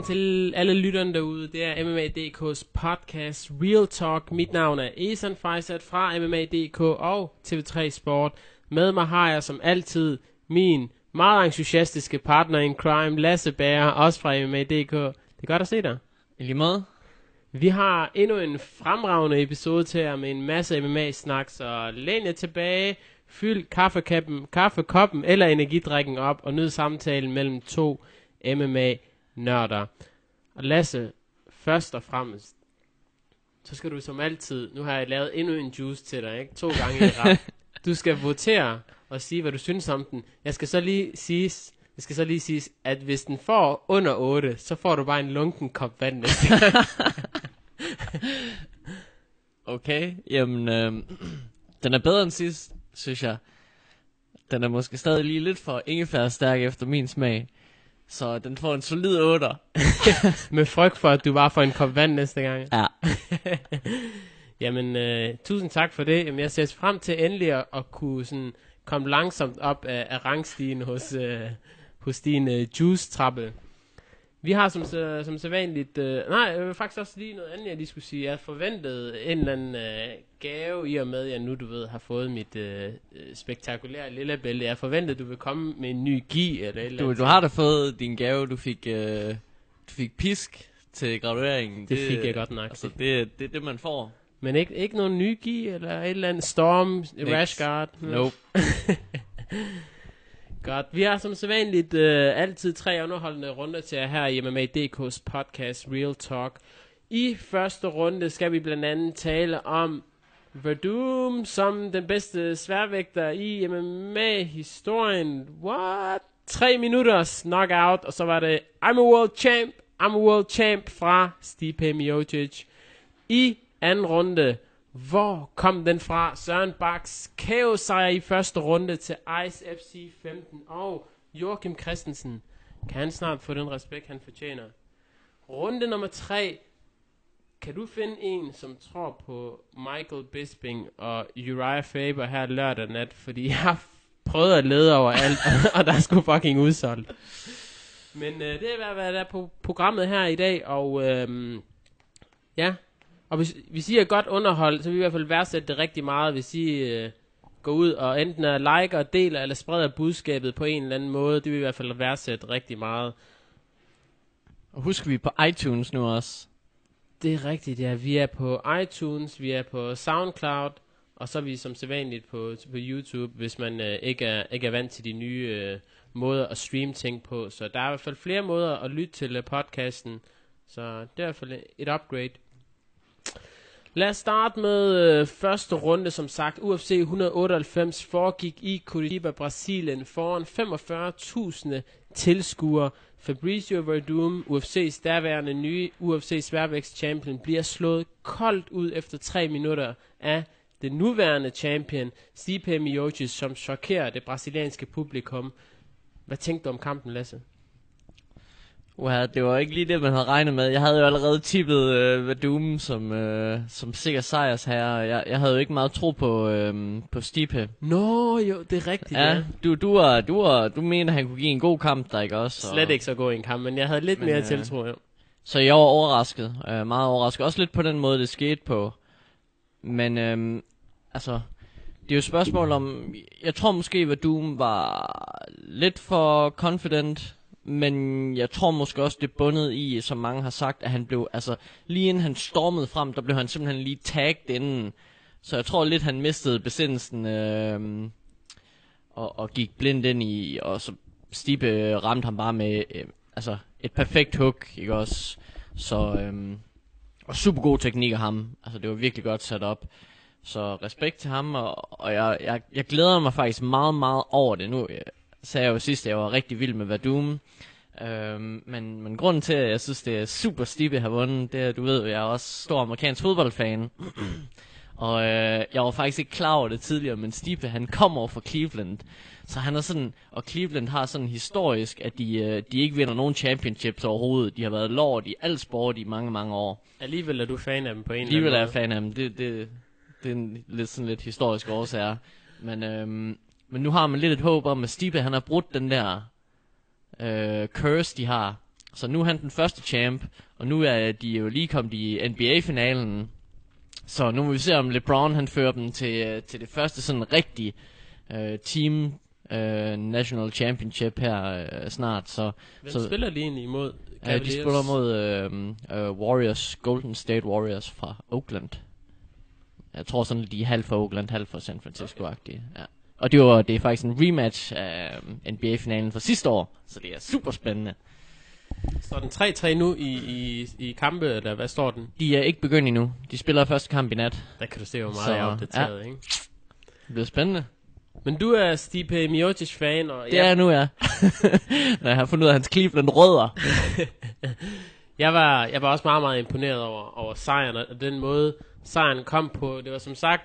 Velkommen til alle lytterne derude. Det er MMA.dk's podcast Real Talk. Mit navn er Esan Fejsat fra MMA.dk og TV3 Sport. Med mig har jeg som altid min meget entusiastiske partner in crime, Lasse Bager, også fra MMA.dk. Det er godt at se dig. I lige måde. Vi har endnu en fremragende episode til jer med en masse MMA-snak, så læn jer tilbage, fyld kaffekappen, kaffekoppen eller energidrikken op og nyd samtalen mellem to MMA-nørder. Og Lasse, først og fremmest, så skal du som altid, nu har jeg lavet endnu en juice til dig, ikke? To gange i rap. Du skal votere og sige, hvad du synes om den. Jeg skal så lige sige, jeg skal så lige sige, at hvis den får under 8, så får du bare en lunken kop vand næste. Okay, jamen, øh, den er bedre end sidst, synes jeg. Den er måske stadig lige lidt for ingefær stærk efter min smag. Så den får en solid 8. Med frygt for, at du bare får en kop vand næste gang. Ja. Jamen, øh, tusind tak for det. Jamen, jeg ser frem til endelig at, at kunne sådan, komme langsomt op af, af rangstigen hos, øh, hos din øh, juice-trappe. Vi har som, så, som sædvanligt... Øh, nej, jeg vil faktisk også lige noget andet, jeg lige skulle sige. Jeg forventede en eller anden øh, gave, i og med, at jeg nu, du ved, har fået mit øh, øh, spektakulære lille bælte. Jeg forventede, du vil komme med en ny gi eller eller Du, du har da fået din gave, du fik, øh, du fik pisk til gradueringen. Det fik jeg godt nok. Altså, det, det er det, man får. Men ikke, ikke nogen ny gi eller et eller andet Storm, Rash Guard? Nope. Godt. Vi har som sædvanligt øh, altid tre underholdende runder til jer her i MMA.dk's podcast Real Talk. I første runde skal vi blandt andet tale om Verdum som den bedste sværvægter i MMA-historien. What? Tre minutters knockout, og så var det I'm a world champ, I'm a world champ fra Stipe Miocic. I anden runde, hvor kom den fra? Søren Baks KO sejr i første runde til Ice FC 15 og Joachim Christensen. Kan han snart få den respekt, han fortjener? Runde nummer 3. Kan du finde en, som tror på Michael Bisping og Uriah Faber her lørdag nat? Fordi jeg har prøvet at lede over alt, og der er sgu fucking udsolgt. Men øh, det er hvad, der er på programmet her i dag, og øh, ja, og hvis, hvis I er godt underholdt, så vil vi i hvert fald værdsætte det rigtig meget, hvis I øh, går ud og enten er like og deler eller spreder budskabet på en eller anden måde. Det vil vi i hvert fald værdsætte rigtig meget. Og husk, vi er på iTunes nu også. Det er rigtigt, ja. Vi er på iTunes, vi er på SoundCloud, og så er vi som sædvanligt på, på YouTube, hvis man øh, ikke, er, ikke er vant til de nye øh, måder at streame ting på. Så der er i hvert fald flere måder at lytte til øh, podcasten, så det er i hvert fald et upgrade. Lad os starte med øh, første runde, som sagt. UFC 198 foregik i Curitiba, Brasilien, foran 45.000 tilskuere. Fabricio Verdum, UFC's daværende nye UFC sværvægts champion, bliver slået koldt ud efter 3 minutter af den nuværende champion, Stipe Miocic, som chokerer det brasilianske publikum. Hvad tænkte du om kampen, Lasse? Uha, det var ikke lige det, man havde regnet med. Jeg havde jo allerede tippet øh, Verdum som, øh, som sikker sejrsherre. Jeg, jeg havde jo ikke meget tro på, øh, på Stipe. Nå, jo, det er rigtigt, Ja, du, du, var, du, var, du mener, han kunne give en god kamp, der ikke også? og- Slet ikke så god en kamp, men jeg havde lidt Men, mere øh, tiltro, jo. Så jeg var overrasket. Øh, meget overrasket. Også lidt på den måde, det skete på. Men øhm, altså, det er jo et spørgsmål om... Jeg tror måske, at Doom var lidt for confident. Men jeg tror måske også, det er bundet i, som mange har sagt, at han blev... Altså, lige inden han stormede frem, der blev han simpelthen lige tagged inden. Så jeg tror lidt, han mistede besindelsen. øh, og, og gik blind ind i... Og så Stipe ramte ham bare med... Øh, altså, et perfekt hook, ikke også? Så, øh, og super god teknik af ham. Altså, det var virkelig godt sat op. Så respekt til ham, og, og jeg, jeg, jeg glæder mig faktisk meget, meget over det. Nu jeg sagde jeg jo sidst, at jeg var rigtig vild med Verdum. Øhm, men, men grunden til, at jeg synes, det er super Stipe har vundet, det er, du ved, jeg er også stor amerikansk fodboldfan. og øh, jeg var faktisk ikke klar over det tidligere, men Stipe, han kommer fra Cleveland. Så han er sådan, og Cleveland har sådan historisk, at de, øh, de ikke vinder nogen championships overhovedet. De har været lort i al sport i mange, mange år. Alligevel er du fan af dem på en Alligevel eller er anden jeg fan af dem. Det, det, det er en lidt, sådan lidt historisk årsager. Men, øhm, men nu har man lidt et håb om, at Stipe han har brudt den der øh, curse, de har. Så nu er han den første champ, og nu er de jo lige kommet i NBA-finalen. Så nu må vi se, om LeBron han fører dem til, øh, til det første sådan rigtige øh, team øh, national championship her øh, snart. Så, Hvem så spiller de egentlig imod? Ja, de spiller mod øh, øh, Warriors, Golden State Warriors fra Oakland. Jeg tror sådan, de er halv for Oakland, halv for San Francisco-agtige. Ja. Og det, var, det er faktisk en rematch af øh, NBA-finalen fra sidste år, så det er super spændende. Står den 3-3 nu i, i, i kampe, eller hvad står den? De er ikke begyndt endnu. De spiller første kamp i nat. Der kan du se, hvor meget Så, jeg er opdateret, ja. ikke? Det bliver spændende. Men du er Stipe Miocic-fan, og Det er jeg nu, ja. Når jeg har fundet ud af hans Cleveland rødder. Jeg var, jeg var også meget, meget imponeret over, over sejren, og den måde, sejren kom på. Det var som sagt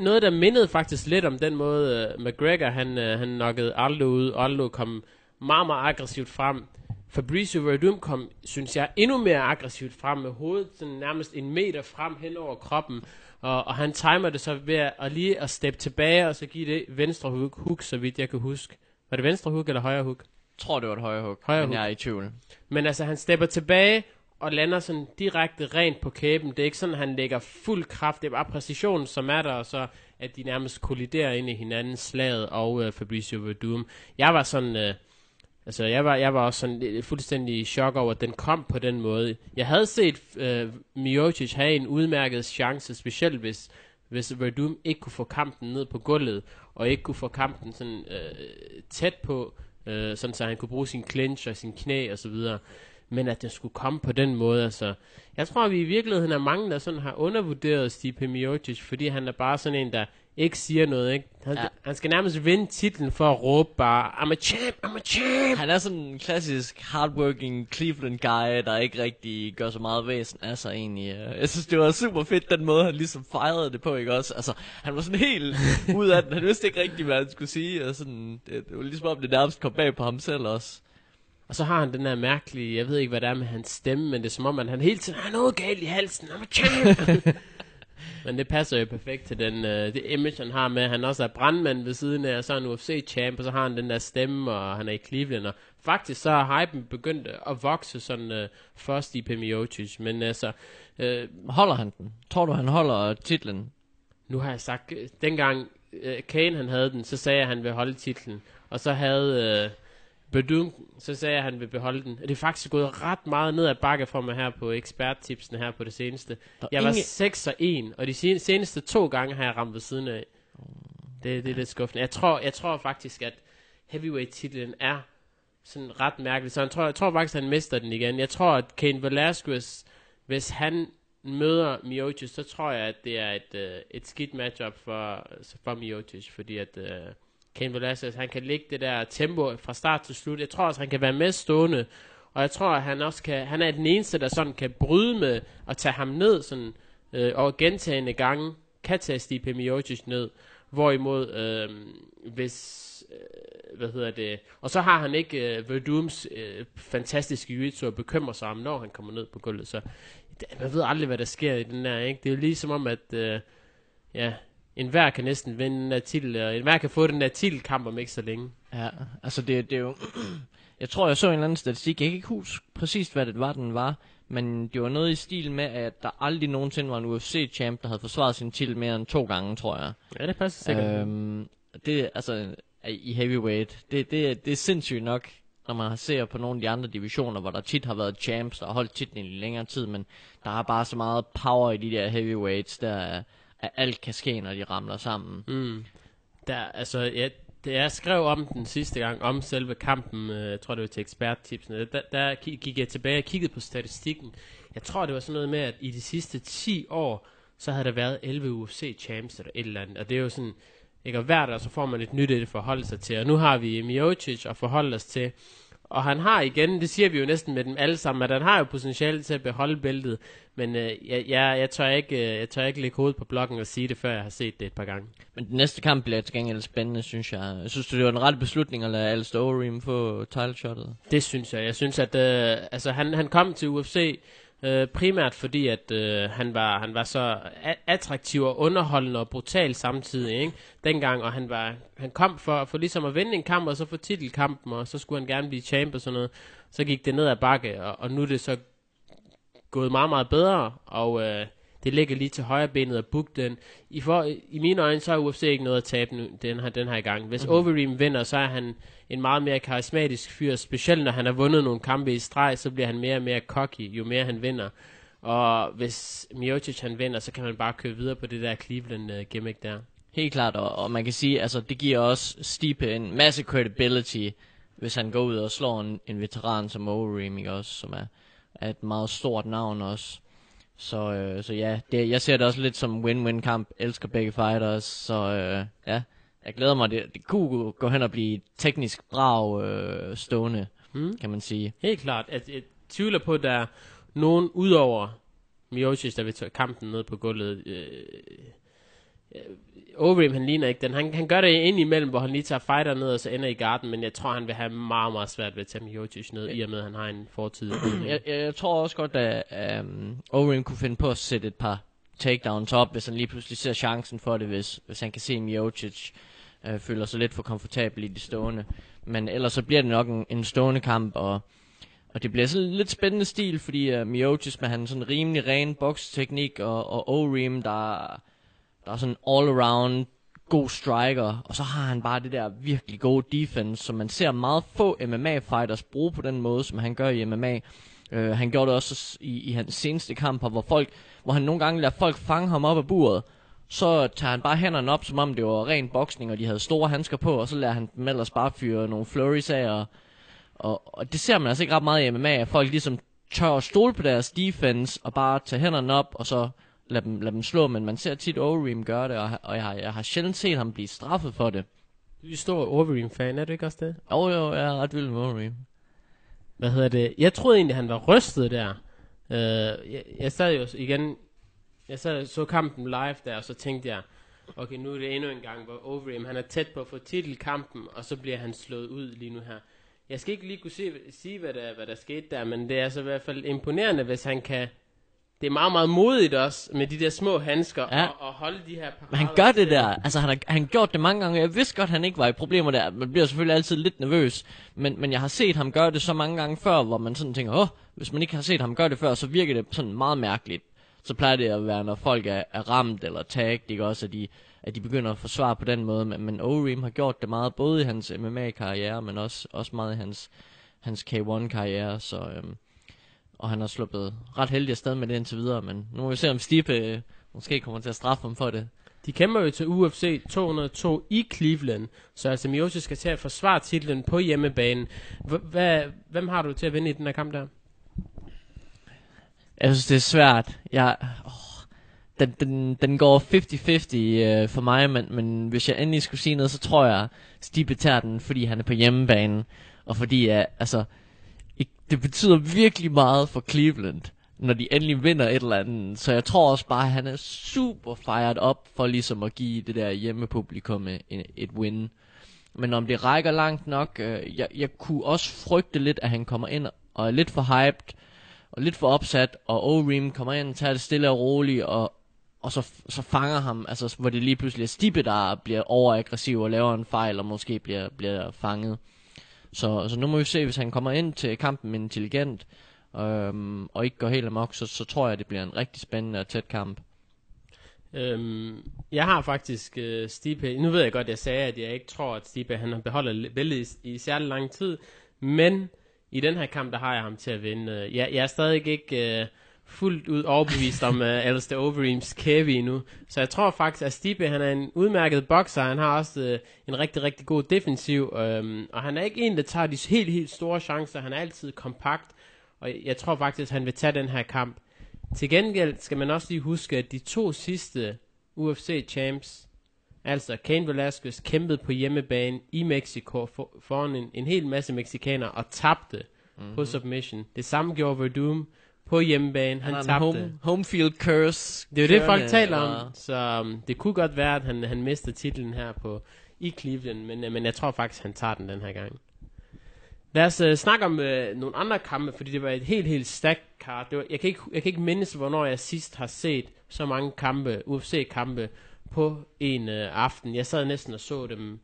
noget, der mindede faktisk lidt om den måde, uh, McGregor, han, uh, han knockede Aldo ud. Aldo kom meget, meget aggressivt frem. Fabricio Verdum kom, synes jeg, endnu mere aggressivt frem med hovedet sådan nærmest en meter frem hen over kroppen. Og, og han timer det så ved at, at lige at steppe tilbage, og så give det venstre hook, hook, så vidt jeg kan huske. Var det venstre hook eller højre hook? Jeg tror, det var et højre hook, Højre men hook. jeg er i tvivl. Men altså, han stepper tilbage og lander sådan direkte rent på kæben. Det er ikke sådan, han lægger fuld kraft. Det er bare præcisionen, som er der, og så at de nærmest kolliderer ind i hinanden, slaget og øh, Fabricio Verdum. Jeg var sådan... Øh, altså, jeg var, jeg var også sådan fuldstændig i chok over, at den kom på den måde. Jeg havde set øh, Miocic have en udmærket chance, specielt hvis, hvis Verdum ikke kunne få kampen ned på gulvet, og ikke kunne få kampen sådan øh, tæt på, øh, sådan så han kunne bruge sin clinch og sin knæ og så videre. Men at det skulle komme på den måde, altså. Jeg tror, vi i virkeligheden er mange, der sådan har undervurderet Stipe Miocic, fordi han er bare sådan en, der ikke siger noget, ikke? Han, ja. Han skal nærmest vinde titlen for at råbe bare, I'm a champ, I'm a champ! Han er sådan en klassisk hardworking Cleveland guy, der ikke rigtig gør så meget væsen af sig egentlig. Jeg synes, det var super fedt, den måde, han ligesom fejrede det på, ikke også? Altså, han var sådan helt ud af den. Han vidste ikke rigtig, hvad han skulle sige. Og sådan, det, det var ligesom om, det nærmest kom bag på ham selv også. Og så har han den der mærkelige, jeg ved ikke, hvad det er med hans stemme, men det er som om, at han hele tiden har noget galt i halsen. I'm a champ! men det passer jo perfekt til den, øh, det image, han har med, han også er brandmand ved siden af, og så er han UFC-champ, og så har han den der stemme, og han er i Cleveland. Og faktisk så har hypen begyndt at vokse sådan øh, først i Miocic, men altså, øh, Holder han den? Tror du, han holder titlen? nu har jeg sagt, øh, dengang øh, Kane han havde den, så sagde jeg, at han vil holde titlen. Og så havde øh, Badum, så sagde jeg, at han vil beholde den. Det er faktisk gået ret meget ned ad bakke for mig her på eksperttipsene her på det seneste. Der er Jeg var ingen- 6 og 1, og de sen- seneste to gange har jeg ramt ved siden af. Det, det er lidt skuffende. Jeg tror, jeg tror faktisk, at heavyweight-titlen er sådan ret mærkelig. Så jeg tror, jeg tror faktisk, at han mister den igen. Jeg tror, at Kane Velasquez, hvis han møder Miocic, så tror jeg, at det er et, øh, et skidt matchup for, for Miocic, fordi at øh, Kane Velasquez, han kan lægge det der tempo fra start til slut. Jeg tror også, han kan være med stående, og jeg tror, at han også kan, han er den eneste, der sådan kan bryde med at tage ham ned sådan, øh, og gentagende gange kan tage Stipe Miocic ned. Hvorimod, øh, hvis, øh, hvad hedder det, og så har han ikke øh, Verdums øh, fantastiske jiu at bekymre sig om, når han kommer ned på gulvet. Så man ved aldrig, hvad der sker i den der, ikke? Det er jo ligesom om, at øh, ja, enhver kan næsten vinde den der titel, og enhver kan få den der titelkamp om ikke så længe. Ja, altså det, det er jo... jeg tror, jeg så en eller anden statistik. Jeg kan ikke huske præcis, hvad det var, den var. Men det var noget i stil med, at der aldrig nogensinde var en UFC-champ, der havde forsvaret sin titel mere end to gange, tror jeg. Ja, det passer sikkert. Øhm, det, altså, i heavyweight, det, det, det er sindssygt nok, når man ser på nogle af de andre divisioner, hvor der tit har været champs, der har holdt titlen i længere tid, men der er bare så meget power i de der heavyweights, der er, at alt kan ske, når de ramler sammen. Mm. Der, altså, ja, det jeg skrev om den sidste gang, om selve kampen, øh, jeg tror det var til eksperttipsene, der, der gik jeg tilbage og kiggede på statistikken. Jeg tror det var sådan noget med, at i de sidste 10 år, så havde der været 11 UFC-champs eller et eller andet, og det er jo sådan, ikke, og hvert år så får man et nyt et at forholde sig til, og nu har vi Miocic at forholde os til, og han har igen, det siger vi jo næsten med dem alle sammen, at han har jo potentiale til at beholde bæltet, men øh, jeg, jeg, jeg, tør ikke, øh, jeg tør ikke lægge hovedet på blokken og sige det, før jeg har set det et par gange. Men den næste kamp bliver til gengæld spændende, synes jeg. Jeg synes, det var en ret beslutning at lade Alistair Overeem få title shotet. Det synes jeg. Jeg synes, at øh, altså, han, han kom til UFC, Øh, primært fordi, at øh, han, var, han var så a- attraktiv og underholdende og brutal samtidig, ikke? Dengang, og han, var, han kom for, for ligesom at vinde en kamp, og så få titelkampen, og så skulle han gerne blive champ og sådan noget. Så gik det ned ad bakke, og, og nu er det så gået meget, meget bedre, og øh, det ligger lige til højre benet at booke den. I, for, I mine øjne, så er UFC ikke noget at tabe nu, den her, den her gang. Hvis mm-hmm. Overeem vinder, så er han en meget mere karismatisk fyr, specielt når han har vundet nogle kampe i streg, så bliver han mere og mere cocky, jo mere han vinder. Og hvis Miocic han vinder, så kan man bare køre videre på det der Cleveland uh, gimmick der. Helt klart, og, og man kan sige, altså det giver også Stipe en masse credibility, hvis han går ud og slår en, en veteran som Overeem, ikke også, som er, er et meget stort navn også. Så, øh, så ja, det, jeg ser det også lidt som win-win kamp. Elsker begge fighters, så øh, ja, jeg glæder mig. Det, det kunne gå hen og blive teknisk brav øh, stående, Hmm? kan man sige. Helt klart. At, jeg tvivler på, at der er nogen udover Miocic, der vil tage kampen ned på gulvet. Øh, Overeem, han ligner ikke den. Han, han gør det ind imellem, hvor han lige tager fighter ned og så ender i garden, men jeg tror, han vil have meget, meget svært ved at tage Miocic ned, i og med, at han har en fortid. jeg, jeg, jeg tror også godt, at um, Overeem kunne finde på at sætte et par takedowns op, hvis han lige pludselig ser chancen for det, hvis, hvis han kan se Miocic øh, føler sig lidt for komfortabel i det stående. Men ellers så bliver det nok en, en stående kamp, og, og det bliver sådan lidt spændende stil, fordi uh, Miocic med han sådan rimelig ren boksteknik, og, og Overeem, der, der er sådan all-around god striker, og så har han bare det der virkelig gode defense, som man ser meget få MMA-fighters bruge på den måde, som han gør i MMA. Uh, øh, han gjorde det også i, i hans seneste kamp, hvor folk, hvor han nogle gange lader folk fange ham op af buret, så tager han bare hænderne op, som om det var ren boksning, og de havde store handsker på, og så lader han dem ellers bare fyre nogle flurries af, og, og, og det ser man altså ikke ret meget i MMA, at folk ligesom tør at stole på deres defense, og bare tage hænderne op, og så lade dem, lade dem slå, men man ser tit Overeem gøre det, og, og jeg, har, jeg har sjældent set ham blive straffet for det. Du er stor Overeem-fan, er du ikke også det? Jo, jo, jeg er ret vild med Overeem. Hvad hedder det? Jeg troede egentlig, han var rystet der. Uh, jeg, jeg sad jo igen... Jeg sad, så kampen live der, og så tænkte jeg, okay, nu er det endnu en gang, hvor Overeem, han er tæt på at få titelkampen, og så bliver han slået ud lige nu her. Jeg skal ikke lige kunne se, sige, hvad der, hvad der skete der, men det er altså i hvert fald imponerende, hvis han kan... Det er meget, meget modigt også, med de der små handsker, Ja. og, og holde de her Men han parader gør det der. Altså, han har, han gjort det mange gange. Jeg vidste godt, han ikke var i problemer der. Man bliver selvfølgelig altid lidt nervøs. Men, men jeg har set ham gøre det så mange gange før, hvor man sådan tænker, åh, hvis man ikke har set ham gøre det før, så virker det sådan meget mærkeligt. Så plejer det at være, når folk er, er ramt eller tagged, ikke også, at de, at de begynder at forsvare på den måde. Men, men Overeem har gjort det meget, både i hans MMA-karriere, men også, også meget i hans, hans K1-karriere. Så, øhm, og han har sluppet ret heldig afsted med det indtil videre. Men nu må vi se, om Stipe øh, måske kommer til at straffe ham for det. De kæmper jo til UFC 202 i Cleveland, så altså Miocic skal til at forsvare titlen på hjemmebanen. Hvem har du til at vinde i den her kamp der? Jeg synes, det er svært. Jeg, åh, den, den, den går 50-50 øh, for mig, men, men hvis jeg endelig skulle sige noget, så tror jeg, Stipe tager den, fordi han er på hjemmebane, og fordi, uh, altså, det betyder virkelig meget for Cleveland, når de endelig vinder et eller andet. Så jeg tror også bare, at han er super fired op for ligesom at give det der hjemmepublikum et, et win. Men om det rækker langt nok, øh, jeg, jeg kunne også frygte lidt, at han kommer ind og er lidt for hyped, og lidt for opsat, og O'Ream kommer ind, tager det stille og roligt, og, og så, så fanger ham, altså hvor det lige pludselig er Stipe, der bliver overaggressiv og laver en fejl, og måske bliver, bliver fanget. Så, så nu må vi se, hvis han kommer ind til kampen intelligent, øhm, og ikke går helt amok, så, så tror jeg, det bliver en rigtig spændende og tæt kamp. Øhm, jeg har faktisk øh, Stipe, nu ved jeg godt, jeg sagde, at jeg ikke tror, at Stipe han har beholdt bæltet i, i særlig lang tid, men i den her kamp, der har jeg ham til at vinde. Øh, jeg, jeg er stadig ikke øh, fuldt ud overbevist om uh, Alistair Overeems kæve endnu, så jeg tror faktisk, at Stipe han er en udmærket bokser, han har også øh, en rigtig, rigtig god defensiv, øhm, og han er ikke en, der tager de helt, helt store chancer, han er altid kompakt, og jeg, tror faktisk, at han vil tage den her kamp. Til gengæld skal man også lige huske, at de to sidste UFC-champs, altså Cain Velasquez, kæmpede på hjemmebane i Mexico for, foran en, en hel masse mexikanere og tabte Mhm. mm-hmm. på submission. Det samme gjorde Verdum på hjemmebane, han, har en tabte. home, home field curse. Det er jo det, folk taler om, så um, det kunne godt være, at han, han mister titlen her på i Cleveland, men, uh, men jeg tror faktisk, han tager den den her gang. Lad os uh, snakke om uh, nogle andre kampe, fordi det var et helt, helt stacked card. Det var, jeg, kan ikke, jeg kan ikke mindes, hvornår jeg sidst har set så mange kampe, UFC-kampe, på en uh, aften. Jeg sad næsten og så dem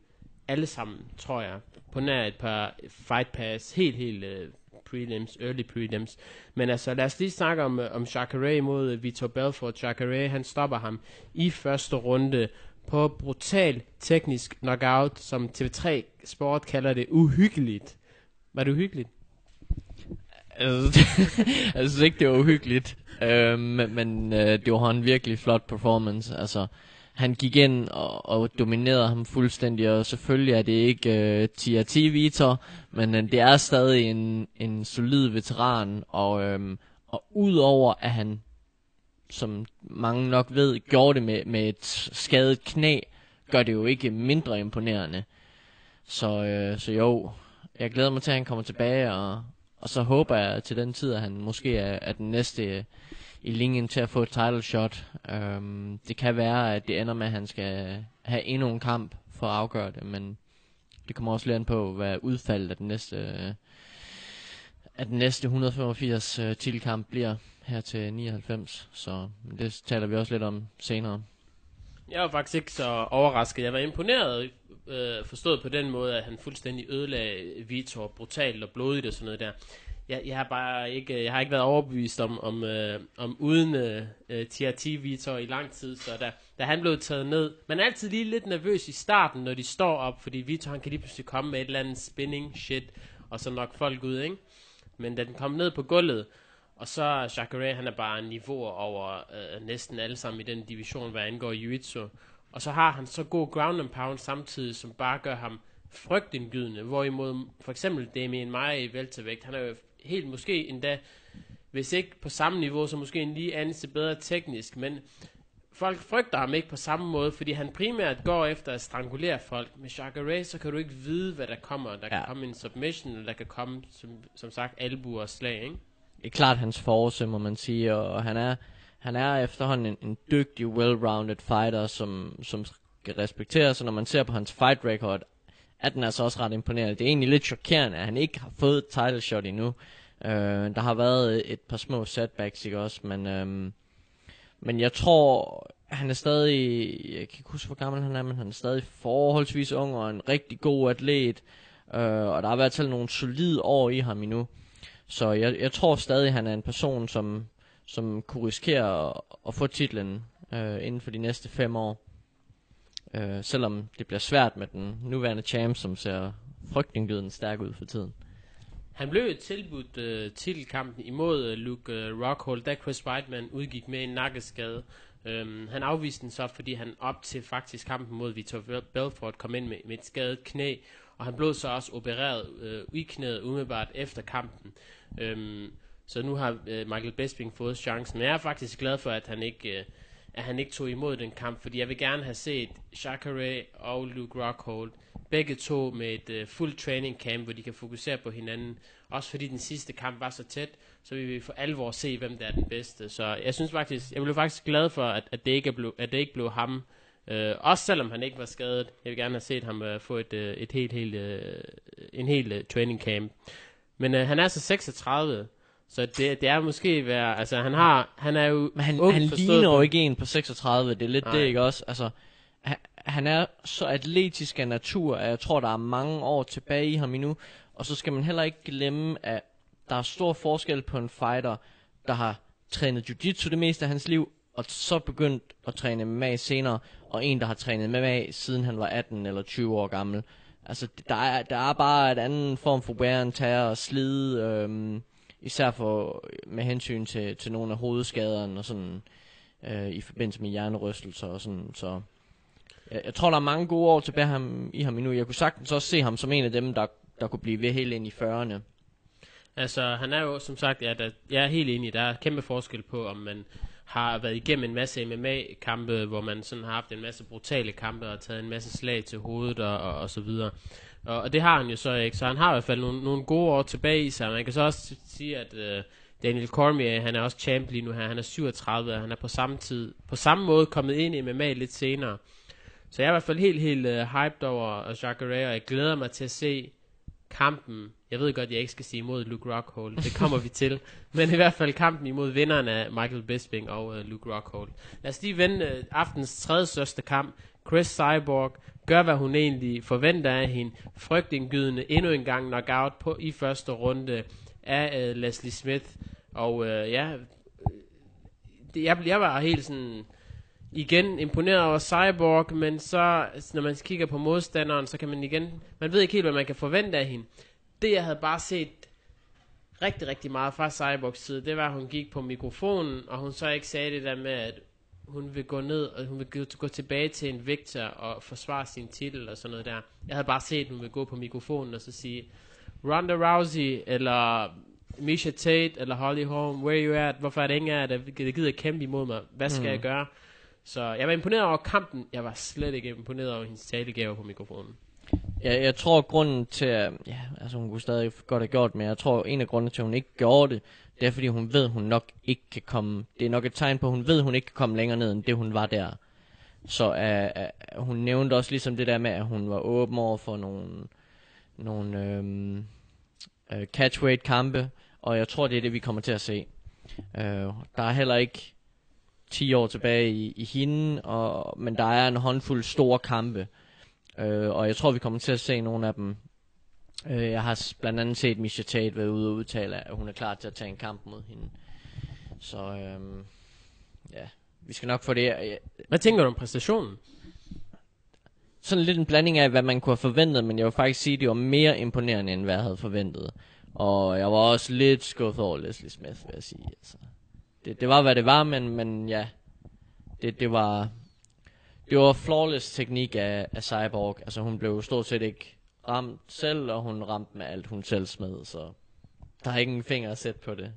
alle sammen, tror jeg, på nær et par fight pass, helt, helt uh, prelims, early prelims. Men altså, lad os lige snakke om, øh, om Jacare mod øh, Vitor Belfort. Jacare, han stopper ham i første runde på brutal teknisk knockout, som TV3 Sport kalder det uhyggeligt. Var det uhyggeligt? Altså, jeg synes ikke, det var uhyggeligt. Øh, men men øh, det var en virkelig flot performance. Altså, han gik ind og, og dominerede ham fuldstændig, og selvfølgelig er det ikke øh, Tia T. Vitor, men øh, det er stadig en, en solid veteran, og, øh, og udover at han, som mange nok ved, gjorde det med, med et skadet knæ, gør det jo ikke mindre imponerende. Så, øh, så jo, jeg glæder mig til, at han kommer tilbage, og, og så håber jeg til den tid, at han måske er, er den næste øh, i linjen til at få et title shot. Øhm, det kan være, at det ender med, at han skal have endnu en kamp for at afgøre det, men det kommer også lidt an på, hvad udfaldet af den næste, øh, af den næste 185 øh, titelkamp bliver her til 99. Så det taler vi også lidt om senere. Jeg var faktisk ikke så overrasket. Jeg var imponeret, øh, forstået på den måde, at han fuldstændig ødelagde Vitor brutalt og blodigt og sådan noget der. Jeg, jeg har bare ikke, jeg har ikke været overbevist om, om, øh, om uden øh, øh TRT Vitor i lang tid, så da, da han blev taget ned, man er altid lige lidt nervøs i starten, når de står op, fordi Vitor han kan lige pludselig komme med et eller andet spinning shit, og så nok folk ud, ikke? Men da den kom ned på gulvet, og så Jacare, han er bare en niveau over øh, næsten alle sammen i den division, hvad angår jiu-jitsu. Og så har han så god ground and pound samtidig, som bare gør ham frygtindgydende. Hvorimod for eksempel Damien Maia i Veltevægt, han er jo helt måske endda, hvis ikke på samme niveau, så måske en lige anelse bedre teknisk, men folk frygter ham ikke på samme måde, fordi han primært går efter at strangulere folk. Med Jacare, så kan du ikke vide, hvad der kommer. Der ja. kan komme en submission, eller der kan komme, som, som sagt, albuer og slag, ikke? det er klart hans force, må man sige, og han er, han er efterhånden en, en dygtig, well-rounded fighter, som, som skal respekteres, så når man ser på hans fight record, er den altså også ret imponerende. Det er egentlig lidt chokerende, at han ikke har fået title shot endnu. Øh, der har været et par små setbacks, ikke også, men, øh, men jeg tror, han er stadig, jeg kan ikke huske, hvor gammel han er, men han er stadig forholdsvis ung og en rigtig god atlet. Øh, og der har i hvert fald nogle solide år i ham endnu. Så jeg, jeg tror stadig, han er en person, som, som kunne risikere at, at få titlen øh, inden for de næste fem år. Øh, selvom det bliver svært med den nuværende champ, som ser frygtindgydende stærk ud for tiden. Han blev tilbudt øh, titelkampen imod øh, Luke øh, Rockhold, da Chris Weidman udgik med en nakkeskade. Øhm, han afviste den så, fordi han op til faktisk kampen mod Vitor Belfort kom ind med, med et skadet knæ, og han blev så også opereret øh, i knæet umiddelbart efter kampen. Øhm, så nu har øh, Michael Bisping fået chancen. Men jeg er faktisk glad for, at han ikke... Øh, at han ikke tog imod den kamp, fordi jeg vil gerne have set Shakare og Luke Rockhold, begge to med et øh, uh, fuld training camp, hvor de kan fokusere på hinanden. Også fordi den sidste kamp var så tæt, så vil vi for alvor se, hvem der er den bedste. Så jeg synes faktisk, jeg blev faktisk glad for, at, at, det, ikke blev, at det ikke blev ham. Uh, også selvom han ikke var skadet. Jeg vil gerne have set ham uh, få et, uh, et helt, helt, uh, en helt uh, training camp. Men uh, han er altså så 36, så det, det er måske være, altså han har, han er jo Men han, han ligner jo ikke en på 36, det er lidt Nej. det, ikke også? Altså, han, han er så atletisk af natur, at jeg tror, der er mange år tilbage i ham endnu. Og så skal man heller ikke glemme, at der er stor forskel på en fighter, der har trænet jiu-jitsu det meste af hans liv, og så begyndt at træne MMA senere, og en, der har trænet MMA siden han var 18 eller 20 år gammel. Altså, der er, der er bare et andet form for wear and tear og slid, øhm, især for, med hensyn til, til nogle af hovedskaderne og sådan, øh, i forbindelse med hjernerystelser og sådan, så jeg, jeg tror, der er mange gode år tilbage ham, i ham endnu. Jeg kunne sagtens også se ham som en af dem, der, der kunne blive ved helt ind i 40'erne. Altså, han er jo, som sagt, ja, der, jeg er helt enig, der er kæmpe forskel på, om man har været igennem en masse MMA-kampe, hvor man sådan har haft en masse brutale kampe og taget en masse slag til hovedet og, og, og så videre. Og, og det har han jo så ikke, så han har i hvert fald nogle, nogle gode år tilbage i sig. Man kan så også sige, at øh, Daniel Cormier, han er også champ lige nu her, han er 37, og han er på samme tid, på samme måde kommet ind i MMA lidt senere. Så jeg er i hvert fald helt, helt uh, hyped over Jacare, og jeg glæder mig til at se kampen Jeg ved godt, jeg ikke skal sige imod Luke Rockhold. Det kommer vi til. Men i hvert fald kampen imod vinderen af Michael Bisping og uh, Luke Rockhold. Lad os lige vende øh, uh, aftens tredje største kamp. Chris Cyborg gør, hvad hun egentlig forventer af hende. Frygtindgydende endnu en gang knockout på i første runde af uh, Leslie Smith. Og uh, ja, det, jeg, jeg var helt sådan igen imponeret over Cyborg, men så når man kigger på modstanderen, så kan man igen, man ved ikke helt, hvad man kan forvente af hende. Det jeg havde bare set rigtig, rigtig meget fra Cyborgs side, det var, at hun gik på mikrofonen, og hun så ikke sagde det der med, at hun vil gå ned, og hun vil gå tilbage til en Victor og forsvare sin titel og sådan noget der. Jeg havde bare set, at hun vil gå på mikrofonen og så sige, Ronda Rousey, eller Misha Tate, eller Holly Holm, where you at, hvorfor er det ingen af jer, der gider kæmpe imod mig, hvad skal mm. jeg gøre? Så jeg var imponeret over kampen, jeg var slet ikke imponeret over hendes talegaver på mikrofonen. Ja, jeg tror grunden til, at ja, altså hun kunne stadig godt have gjort, men jeg tror en af grundene til, at hun ikke gjorde det, det er fordi hun ved, hun nok ikke kan komme, det er nok et tegn på, at hun ved, hun ikke kan komme længere ned, end det hun var der. Så uh, uh, hun nævnte også ligesom det der med, at hun var åben over for nogle, nogle øhm, øh, uh, catchweight kampe, og jeg tror, det er det, vi kommer til at se. Uh, der er heller ikke 10 år tilbage i, i hende, og, men der er en håndfuld store kampe. Øh, og jeg tror, vi kommer til at se nogle af dem. Øh, jeg har blandt andet set Misha Tate være ude og udtale, at hun er klar til at tage en kamp mod hende. Så øh, ja, vi skal nok få det. Hvad tænker du om præstationen? Sådan lidt en blanding af, hvad man kunne have forventet, men jeg vil faktisk sige, at det var mere imponerende, end hvad jeg havde forventet. Og jeg var også lidt skuffet over Leslie Smith, vil jeg sige. Altså det, det var, hvad det var, men, men ja, det, det var, det var flawless teknik af, af Cyborg. Altså hun blev stort set ikke ramt selv, og hun ramte med alt, hun selv smed, så der er ikke en finger at sætte på det.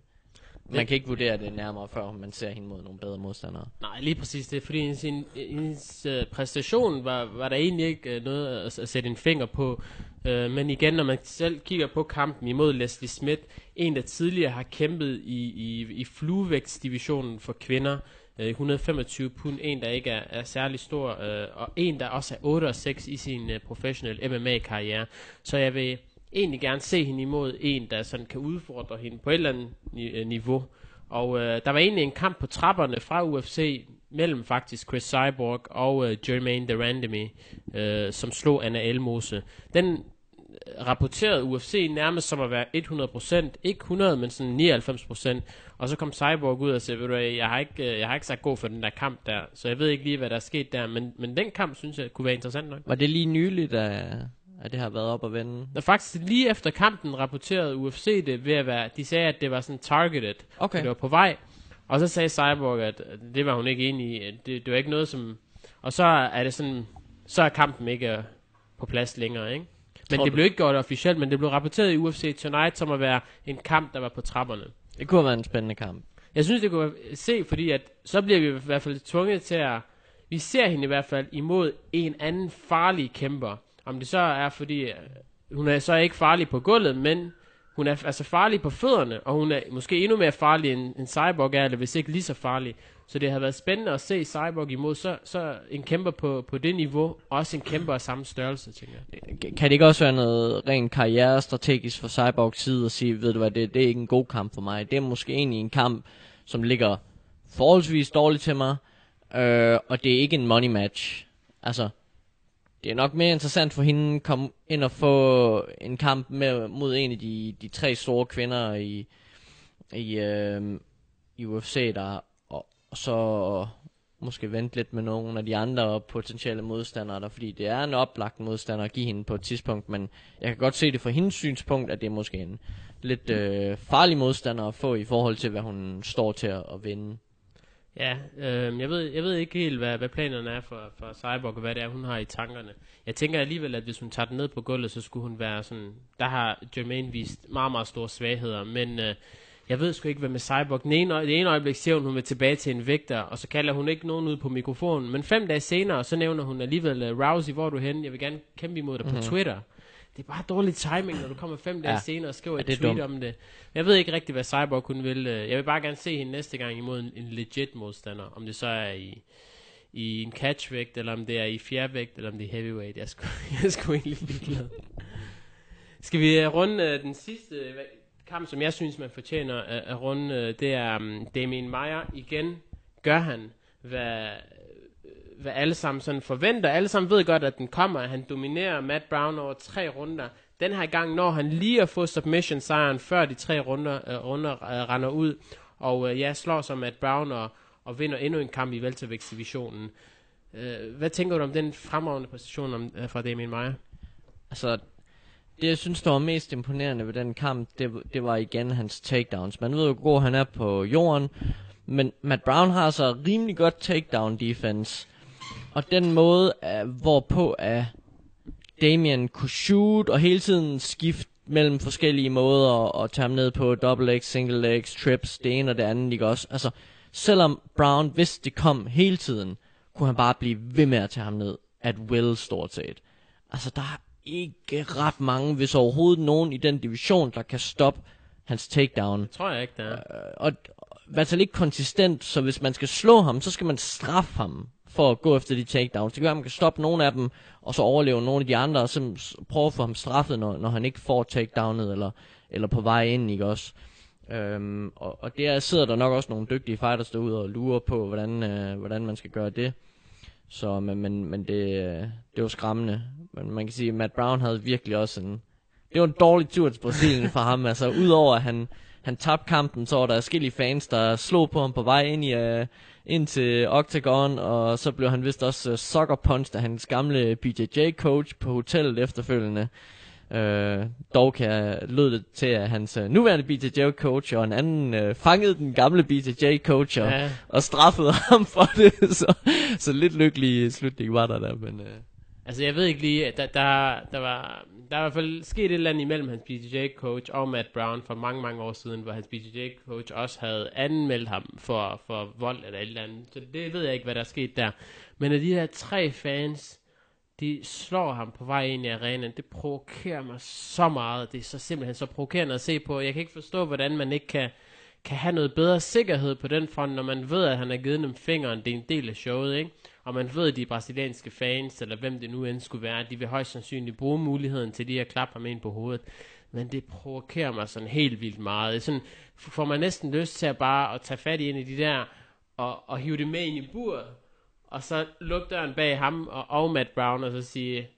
Man kan ikke vurdere det nærmere, før man ser hende mod nogle bedre modstandere. Nej, lige præcis det. Fordi hendes, hendes øh, præstation var, var der egentlig ikke øh, noget at, at sætte en finger på. Uh, men igen, når man selv kigger på kampen imod Leslie Smith, en der tidligere har kæmpet i, i, i fluevægtsdivisionen for kvinder, Øh, uh, 125 pund, en der ikke er, er særlig stor, øh, og en der også er 8 og 6 i sin øh, professionelle MMA-karriere. Så jeg vil egentlig gerne se hende imod en, der sådan kan udfordre hende på et eller andet ni- øh, niveau. Og øh, der var egentlig en kamp på trapperne fra UFC mellem faktisk Chris Cyborg og øh, Jermaine Durandamy, øh, som slog Anna Elmose. Den øh, rapporterede UFC nærmest som at være 100%, ikke 100, men sådan 99%. Og så kom Cyborg ud og sagde, ved du jeg har ikke, øh, jeg har ikke sagt god for den der kamp der, så jeg ved ikke lige, hvad der er sket der, men, men den kamp synes jeg kunne være interessant nok. Var det lige nyligt, at at det har været op at vende. Og faktisk lige efter kampen rapporterede UFC det ved at være, de sagde, at det var sådan targeted, okay. det var på vej. Og så sagde Cyborg, at det var hun ikke enig i. Det, det var ikke noget som... Og så er det sådan, så er kampen ikke øh, på plads længere, ikke? Men Tror det du? blev ikke gjort officielt, men det blev rapporteret i UFC Tonight som at være en kamp, der var på trapperne. Det kunne have været en spændende kamp. Jeg synes, det kunne se, fordi at så bliver vi i hvert fald tvunget til at... Vi ser hende i hvert fald imod en anden farlig kæmper. Om det så er, fordi øh, hun er så ikke farlig på gulvet, men hun er altså farlig på fødderne, og hun er måske endnu mere farlig end, end Cyborg er, eller hvis ikke lige så farlig. Så det har været spændende at se Cyborg imod så, så en kæmper på, på det niveau, og også en kæmper af samme størrelse, tænker jeg. Kan det ikke også være noget rent karrierestrategisk for Cyborgs side at sige, ved du hvad, det, det er ikke en god kamp for mig. Det er måske egentlig en kamp, som ligger forholdsvis dårligt til mig, øh, og det er ikke en money match. Altså, det er nok mere interessant for hende at komme ind og få en kamp med, mod en af de, de tre store kvinder i, i, øh, i UFC, der, og, så måske vente lidt med nogle af de andre potentielle modstandere der, fordi det er en oplagt modstander at give hende på et tidspunkt, men jeg kan godt se det fra hendes synspunkt, at det er måske en lidt øh, farlig modstander at få i forhold til, hvad hun står til at, at vinde. Ja, øh, jeg, ved, jeg ved ikke helt, hvad, hvad planerne er for, for Cyborg, og hvad det er, hun har i tankerne. Jeg tænker alligevel, at hvis hun tager den ned på gulvet, så skulle hun være sådan... Der har Jermaine vist meget, meget store svagheder, men øh, jeg ved sgu ikke, hvad med Cyborg. Den ene, det ene øjeblik siger hun, hun vil tilbage til en vægter, og så kalder hun ikke nogen ud på mikrofonen. Men fem dage senere, så nævner hun alligevel, uh, Rousey, hvor er du hen? Jeg vil gerne kæmpe imod dig mm-hmm. på mhm. Twitter det er bare dårlig timing, når du kommer fem dage ja. senere og skriver ja, et tweet dumt. om det. Jeg ved ikke rigtig, hvad Cyborg kunne vil. Øh, jeg vil bare gerne se hende næste gang imod en, en legit modstander. Om det så er i, i en catchvægt, eller om det er i fjervægt, eller om det er heavyweight. Jeg er sgu, jeg er sgu egentlig ligeglad. Skal vi øh, runde øh, den sidste øh, kamp, som jeg synes, man fortjener at, at runde? Øh, det er um, Damien Meyer. Igen gør han, hvad, øh, hvad alle sammen sådan forventer. Alle sammen ved godt, at den kommer. Han dominerer Matt Brown over tre runder. Den her gang når han lige at få submission-sejren, før de tre runder, uh, runder uh, render ud. Og øh, ja, slår som Matt Brown og, og vinder endnu en kamp i weltervægtsdivisionen. Uh, hvad tænker du om den fremragende præstation om, uh, fra Damien Meyer? Altså, det jeg synes, der var mest imponerende ved den kamp, det, det var igen hans takedowns. Man ved jo, hvor han er på jorden, men Matt Brown har så rimelig godt takedown defense. Og den måde, uh, hvorpå øh, uh, Damien kunne shoot og hele tiden skifte mellem forskellige måder at tage ham ned på double legs, single legs, trips, det ene og det andet, ikke også? Altså, selvom Brown vidste det kom hele tiden, kunne han bare blive ved med at tage ham ned at will stort set. Altså, der ikke ret mange, hvis overhovedet nogen i den division, der kan stoppe hans takedown. Det tror jeg ikke, der er. Øh, og ikke konsistent, så hvis man skal slå ham, så skal man straffe ham for at gå efter de takedowns. Det kan være, at man kan stoppe nogle af dem, og så overleve nogle af de andre, og så prøve at få ham straffet, når, når han ikke får takedownet, eller, eller på vej ind, ikke også? Øhm, og, og der sidder der nok også nogle dygtige fighters derude og lurer på, hvordan, øh, hvordan man skal gøre det. Så, men, men, men det, det var skræmmende. Men man kan sige, at Matt Brown havde virkelig også en... Det var en dårlig tur til Brasilien for ham. Altså, udover at han, han tabte kampen, så var der forskellige fans, der slog på ham på vej ind, i, uh, ind til Octagon, og så blev han vist også øh, uh, sucker punch af hans gamle BJJ-coach på hotellet efterfølgende. Uh, dog kan lød det til, at hans uh, nuværende BJJ-coach og en anden uh, fangede den gamle BJJ-coach og, Ja. og straffede ham for det. Så, så lidt lykkelig slutning var der der, men... Uh, Altså, jeg ved ikke lige, at der, der, der var... Der er i hvert fald sket et eller andet imellem hans BJJ-coach og Matt Brown for mange, mange år siden, hvor hans BJJ-coach også havde anmeldt ham for, for vold eller et eller andet. Så det ved jeg ikke, hvad der er sket der. Men af de her tre fans, de slår ham på vej ind i arenaen, det provokerer mig så meget. Det er så simpelthen så provokerende at se på. Jeg kan ikke forstå, hvordan man ikke kan, kan have noget bedre sikkerhed på den front, når man ved, at han har givet dem fingeren. Det er en del af showet, ikke? Og man ved, at de brasilianske fans, eller hvem det nu end skulle være, de vil højst sandsynligt bruge muligheden til lige at klappe ham ind på hovedet. Men det provokerer mig sådan helt vildt meget. Sådan får man næsten lyst til at bare at tage fat i en af de der, og, og hive det med ind i buret, og så lukke døren bag ham og, og Matt Brown, og så sige,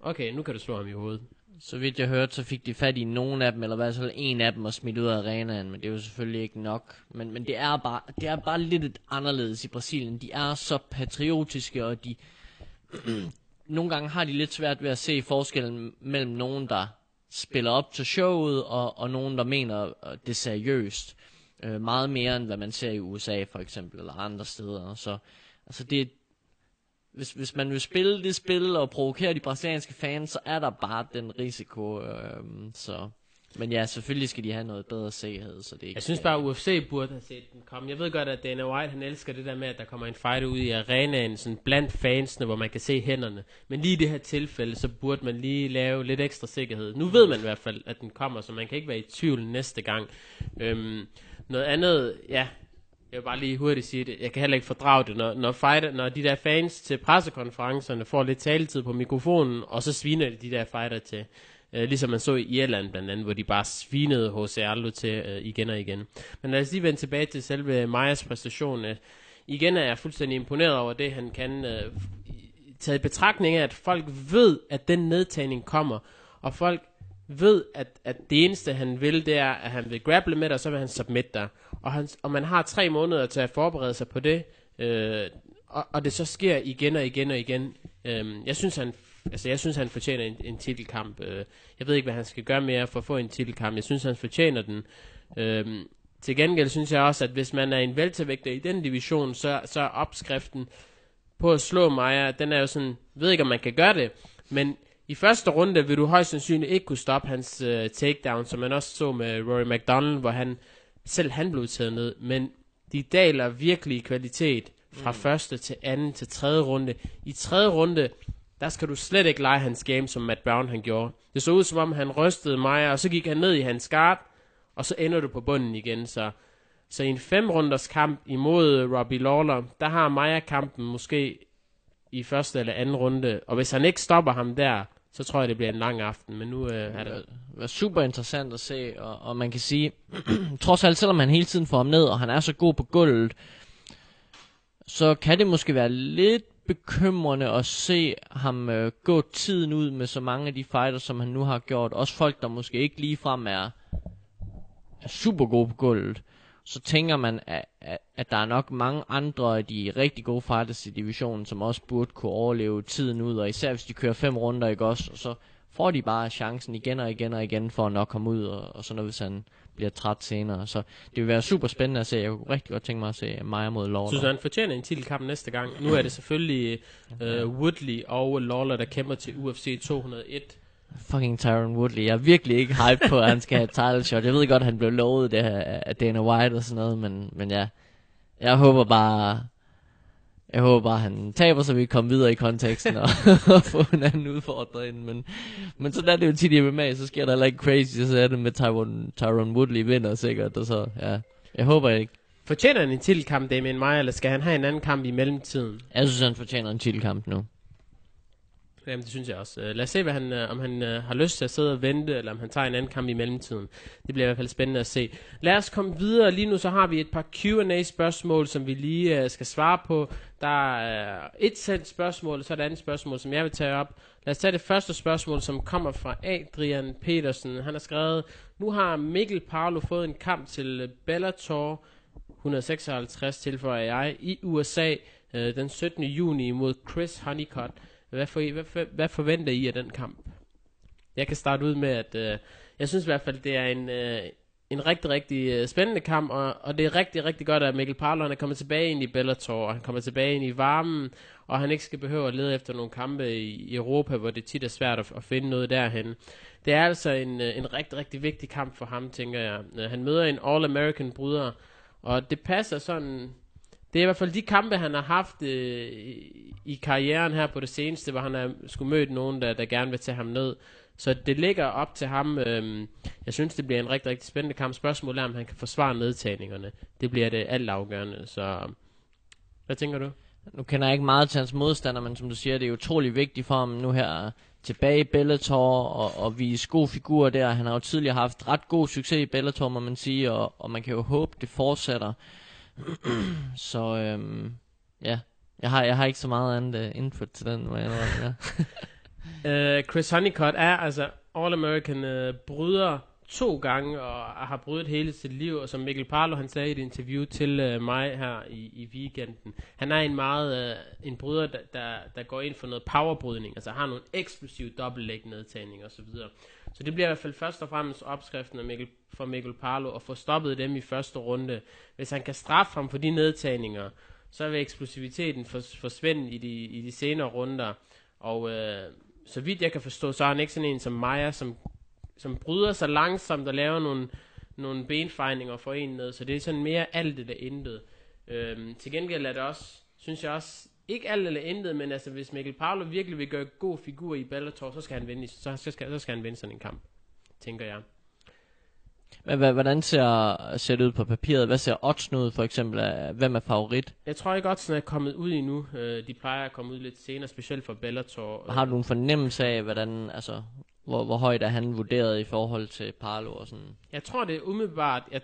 okay, nu kan du slå ham i hovedet. Så vidt jeg hørte, så fik de fat i nogen af dem, eller i hvert fald en af dem, og smidt ud af arenaen, men det er jo selvfølgelig ikke nok. Men, men det, er bare, det er bare lidt et anderledes i Brasilien. De er så patriotiske, og de... nogle gange har de lidt svært ved at se forskellen mellem nogen, der spiller op til showet, og, og nogen, der mener øh, det seriøst. Øh, meget mere end hvad man ser i USA for eksempel, eller andre steder. Så altså det, hvis, hvis man vil spille det spil og provokere de brasilianske fans, så er der bare den risiko. Øh, så. Men ja, selvfølgelig skal de have noget bedre sikkerhed, så det ikke Jeg synes bare, at UFC burde have set den komme. Jeg ved godt, at Dana White, han elsker det der med, at der kommer en fight ud i arenaen, sådan blandt fansene, hvor man kan se hænderne. Men lige i det her tilfælde, så burde man lige lave lidt ekstra sikkerhed. Nu ved man i hvert fald, at den kommer, så man kan ikke være i tvivl næste gang. Øhm, noget andet, ja, jeg vil bare lige hurtigt sige det. Jeg kan heller ikke fordrage det, når, når, fighter, når de der fans til pressekonferencerne får lidt taletid på mikrofonen, og så sviner de de der fighter til. Øh, ligesom man så i Irland blandt andet, hvor de bare svinede H.C. Aldo til øh, igen og igen. Men lad os lige vende tilbage til selve Majas præstation. Øh, igen er jeg fuldstændig imponeret over det, han kan. Øh, taget i betragtning af, at folk ved, at den nedtagning kommer, og folk ved, at, at det eneste, han vil, det er, at han vil grapple med dig, og så vil han submit dig. Og, han, og man har tre måneder til at forberede sig på det, øh, og, og det så sker igen og igen og igen. Øh, jeg synes, han Altså, jeg synes, han fortjener en, en titelkamp. Øh, jeg ved ikke, hvad han skal gøre mere for at få en titelkamp. Jeg synes, han fortjener den. Øh, til gengæld synes jeg også, at hvis man er en veltervægter i den division, så, så er opskriften på at slå Maja, den er jo sådan, ved ikke, om man kan gøre det, men i første runde vil du højst sandsynligt ikke kunne stoppe hans øh, takedown, som man også så med Rory McDonald, hvor han selv han blev taget ned, men de daler virkelig i kvalitet fra mm. første til anden til tredje runde. I tredje runde, der skal du slet ikke lege hans game, som Matt Brown han gjorde. Det så ud som om, han rystede mig, og så gik han ned i hans guard, og så ender du på bunden igen. Så, så i en fem runders kamp imod Robbie Lawler, der har Maja kampen måske i første eller anden runde, og hvis han ikke stopper ham der, så tror jeg, det bliver en lang aften. Men nu øh, er det... Var super interessant at se, og, og man kan sige, trods alt, selvom han hele tiden får ham ned, og han er så god på gulvet, så kan det måske være lidt bekymrende at se ham øh, gå tiden ud med så mange af de fighters, som han nu har gjort. Også folk, der måske ikke ligefrem er, er super gode på gulvet. Så tænker man, at, at, at der er nok mange andre af de rigtig gode fighters i divisionen, som også burde kunne overleve tiden ud. Og især hvis de kører fem runder, ikke også? Og så får de bare chancen igen og igen og igen for at nok komme ud, og, og så når hvis han bliver træt senere. Så det vil være super spændende at se. Jeg kunne rigtig godt tænke mig at se Maja mod Lawler. Synes du, han fortjener en titelkamp næste gang? Nu er det selvfølgelig øh, Woodley og Lawler, der kæmper til UFC 201. Fucking Tyron Woodley. Jeg er virkelig ikke hype på, at han skal have title shot. Jeg ved godt, at han blev lovet det her af Dana White og sådan noget, men, men ja. Jeg håber bare... Jeg håber bare, han taber, så vi kan komme videre i konteksten og, og få en anden udfordring. Men, men sådan er det jo tit i MMA, så sker der heller ikke crazy, så er det med Tyron, Tyron Woodley vinder sikkert, og så, ja. Jeg håber ikke. Fortjener han en titelkamp, Damien Maia, eller skal han have en anden kamp i mellemtiden? Jeg synes, han fortjener en titelkamp nu. Jamen, det synes jeg også. Øh, lad os se, hvad han, øh, om han øh, har lyst til at sidde og vente, eller om han tager en anden kamp i mellemtiden. Det bliver i hvert fald spændende at se. Lad os komme videre. Lige nu så har vi et par Q&A-spørgsmål, som vi lige skal svare på. Der er et sendt spørgsmål, og så er et andet spørgsmål, som jeg vil tage op. Lad os tage det første spørgsmål, som kommer fra Adrian Petersen. Han har skrevet, nu har Mikkel Paolo fået en kamp til Bellator 156, tilføjer jeg, i USA den 17. juni mod Chris Honeycutt. Hvad, for, hvad, hvad, hvad forventer I af den kamp? Jeg kan starte ud med, at øh, jeg synes i hvert fald, det er en, øh, en rigtig, rigtig øh, spændende kamp, og, og det er rigtig, rigtig godt, at Mikkel Parlon han er kommet tilbage ind i Bellator, og han kommer tilbage ind i varmen, og han ikke skal behøve at lede efter nogle kampe i, i Europa, hvor det tit er svært at, at finde noget derhen. Det er altså en, øh, en rigtig, rigtig vigtig kamp for ham, tænker jeg. Øh, han møder en All-American bryder, og det passer sådan det er i hvert fald de kampe, han har haft øh, i karrieren her på det seneste, hvor han har skulle møde nogen, der, der gerne vil tage ham ned. Så det ligger op til ham. Øh, jeg synes, det bliver en rigtig, rigtig spændende kamp. Spørgsmålet er, om han kan forsvare nedtagningerne. Det bliver det alt afgørende. Så hvad tænker du? Nu kender jeg ikke meget til hans modstander, men som du siger, det er utrolig vigtigt for ham nu her tilbage i Bellator og, og vise god figur der. Han har jo tidligere haft ret god succes i Bellator, må man sige, og, og man kan jo håbe, det fortsætter. så øhm, ja, jeg har, jeg har ikke så meget andet uh, input til den. Hvad jeg ja. uh, Chris Honeycutt er altså All-American uh, øh, bryder to gange og har brydet hele sit liv, og som Mikkel Parlo han sagde i et interview til uh, mig her i, i weekenden, han er en meget uh, en bryder, der, der, der går ind for noget powerbrydning, altså har nogle eksplosive dobbeltlæg nedtagning osv. Så, det bliver i hvert fald først og fremmest opskriften af Mikkel, for Mikkel Parlo at få stoppet dem i første runde. Hvis han kan straffe ham for de nedtagninger, så vil eksplosiviteten forsvinde i de, i de senere runder. Og øh, så vidt jeg kan forstå, så er han ikke sådan en som Maja, som som bryder sig langsomt og laver nogle, nogle benfejninger for en ned. Så det er sådan mere alt eller intet. Øh, til gengæld er det også, synes jeg også, ikke alt eller intet, men altså hvis Mikkel Paolo virkelig vil gøre god figur i Bellator, så skal han vinde, så, så, skal, så skal han vinde sådan en kamp, tænker jeg. Men hvordan ser, ser det ud på papiret? Hvad ser odds ud for eksempel? Hvem er favorit? Jeg tror ikke, oddsene er kommet ud endnu. Øh, de plejer at komme ud lidt senere, specielt for Bellator. Har du en fornemmelse af, hvordan, altså, hvor, hvor højt er han vurderet i forhold til Parlo og sådan? Jeg tror det er umiddelbart, at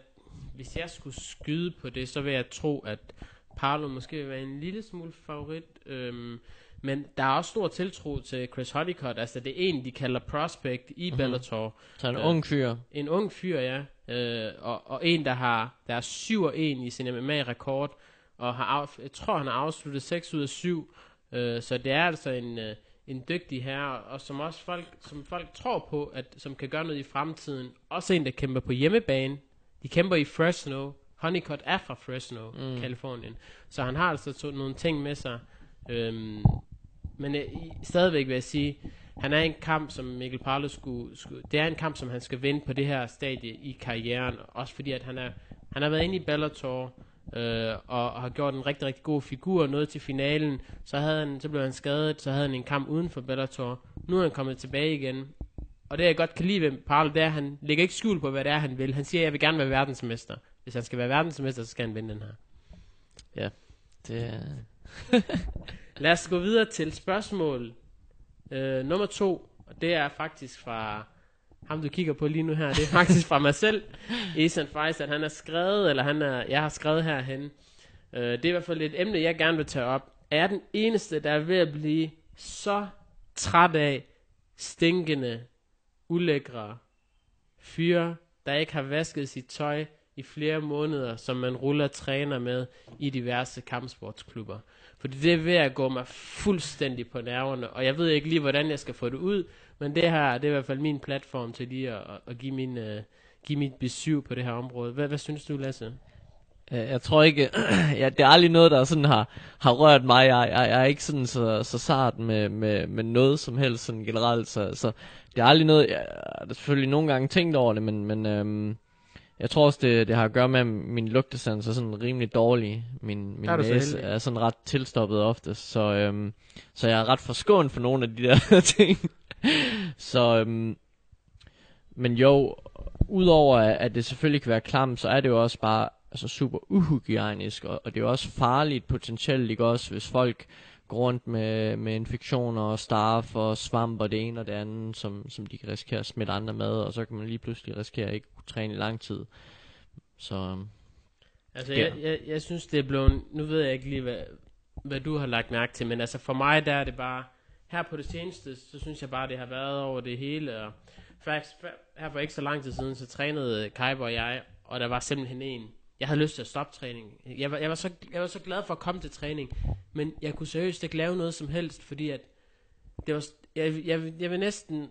hvis jeg skulle skyde på det, så vil jeg tro, at Parlo måske vil være en lille smule favorit. Øhm, men der er også stor tiltro til Chris Honeycutt. Altså det er en, de kalder prospect i mm-hmm. Bellator. Så en øh, ung fyr. En ung fyr, ja. Øh, og, og en, der har der er 7 og 1 i sin MMA-rekord. Og har af, jeg tror, han har afsluttet 6 ud af 7. Øh, så det er altså en... Øh, en dygtig herre, og som også folk, som folk tror på, at som kan gøre noget i fremtiden. Også en, der kæmper på hjemmebane. De kæmper i Fresno. Honeycutt er fra Fresno, mm. Kalifornien. Så han har altså to, nogle ting med sig. Øhm, men øh, stadigvæk vil jeg sige, han er en kamp, som Mikkel Parlo skulle, skulle, det er en kamp, som han skal vinde på det her stadie i karrieren, også fordi at han er, han har været inde i Bellator, øh, og, og har gjort en rigtig, rigtig god figur, noget til finalen, så, havde han, så blev han skadet, så havde han en kamp uden for Bellator, nu er han kommet tilbage igen, og det jeg godt kan lide ved Parlo, det er, at han lægger ikke skjul på, hvad det er, han vil. Han siger, at jeg vil gerne være verdensmester. Hvis han skal være verdensmester, så skal han vinde den her. Ja, det Lad os gå videre til spørgsmål øh, nummer to. Og det er faktisk fra ham, du kigger på lige nu her. Det er faktisk fra mig selv, Ethan Feist, at han har skrevet, eller han er, jeg har skrevet herhen. Uh, det er i hvert fald et emne, jeg gerne vil tage op. Er jeg den eneste, der er ved at blive så træt af stinkende, ulækre fyre, der ikke har vasket sit tøj i flere måneder, som man ruller træner med i diverse kampsportsklubber. Fordi det er ved at gå mig fuldstændig på nerverne, og jeg ved ikke lige, hvordan jeg skal få det ud, men det her, det er i hvert fald min platform til lige at, at, give, min, uh, give mit besøg på det her område. Hvad, hvad synes du, Lasse? Øh, jeg tror ikke, ja, det er aldrig noget, der sådan har, har rørt mig. Jeg, jeg, jeg er ikke sådan så, så sart med, med, med noget som helst sådan generelt, så, så det er aldrig noget, jeg har selvfølgelig nogle gange tænkt over det, men, men øhm, jeg tror også, det, det har at gøre med, at min lugtesans er sådan rimelig dårlig. Min, min er så næse heldig. er sådan ret tilstoppet ofte, så, øhm, så jeg er ret forskånet for nogle af de der ting. så, øhm, men jo, udover at det selvfølgelig kan være klamt, så er det jo også bare altså super uhygienisk, og, og det er jo også farligt potentielt, ikke også, hvis folk går rundt med, med infektioner og starf og svamp og det ene og det andet, som, som de kan risikere at smitte andre med, og så kan man lige pludselig risikere at ikke kunne træne i lang tid. Så øhm, Altså, jeg, jeg, jeg synes, det er blevet... Nu ved jeg ikke lige, hvad, hvad du har lagt mærke til, men altså for mig, der er det bare... Her på det seneste, så synes jeg bare, det har været over det hele, og faktisk, her for ikke så lang tid siden, så trænede Kaiber og jeg, og der var simpelthen en... Jeg havde lyst til at stoppe træningen. Jeg var, jeg, var så, jeg var så glad for at komme til træning, men jeg kunne seriøst ikke lave noget som helst, fordi at det var, jeg, jeg, jeg vil næsten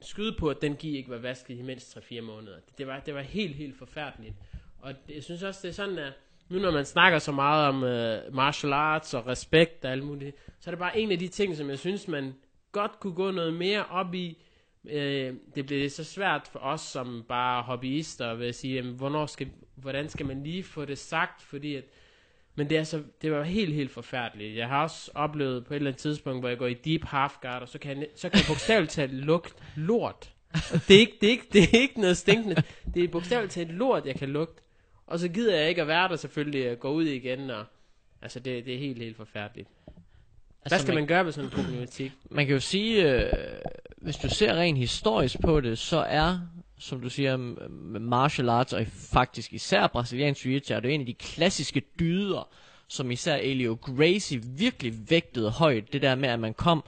skyde på, at den gi ikke var vasket i mindst 3-4 måneder. Det var, det var helt, helt forfærdeligt. Og det, jeg synes også, det er sådan, at nu når man snakker så meget om uh, martial arts og respekt og alt muligt, så er det bare en af de ting, som jeg synes, man godt kunne gå noget mere op i. Uh, det blev så svært for os som bare hobbyister ved at sige, jamen, hvornår skal, hvordan skal man lige få det sagt, fordi at men det, er så, det var helt, helt forfærdeligt. Jeg har også oplevet på et eller andet tidspunkt, hvor jeg går i deep half guard, og så kan jeg, så kan jeg bogstaveligt talt lugte lort. Og det er, ikke, det, er ikke, det er ikke noget stinkende. Det er bogstaveligt talt lort, jeg kan lugte. Og så gider jeg ikke at være der selvfølgelig at gå ud igen. Og, altså, det, det er helt, helt forfærdeligt. Hvad skal man gøre med sådan en problematik? man kan jo sige, øh, hvis du ser rent historisk på det, så er, som du siger, med martial arts, og faktisk især brasiliansk jiu-jitsu, er det en af de klassiske dyder, som især Elio Gracie virkelig vægtede højt. Det der med, at man kom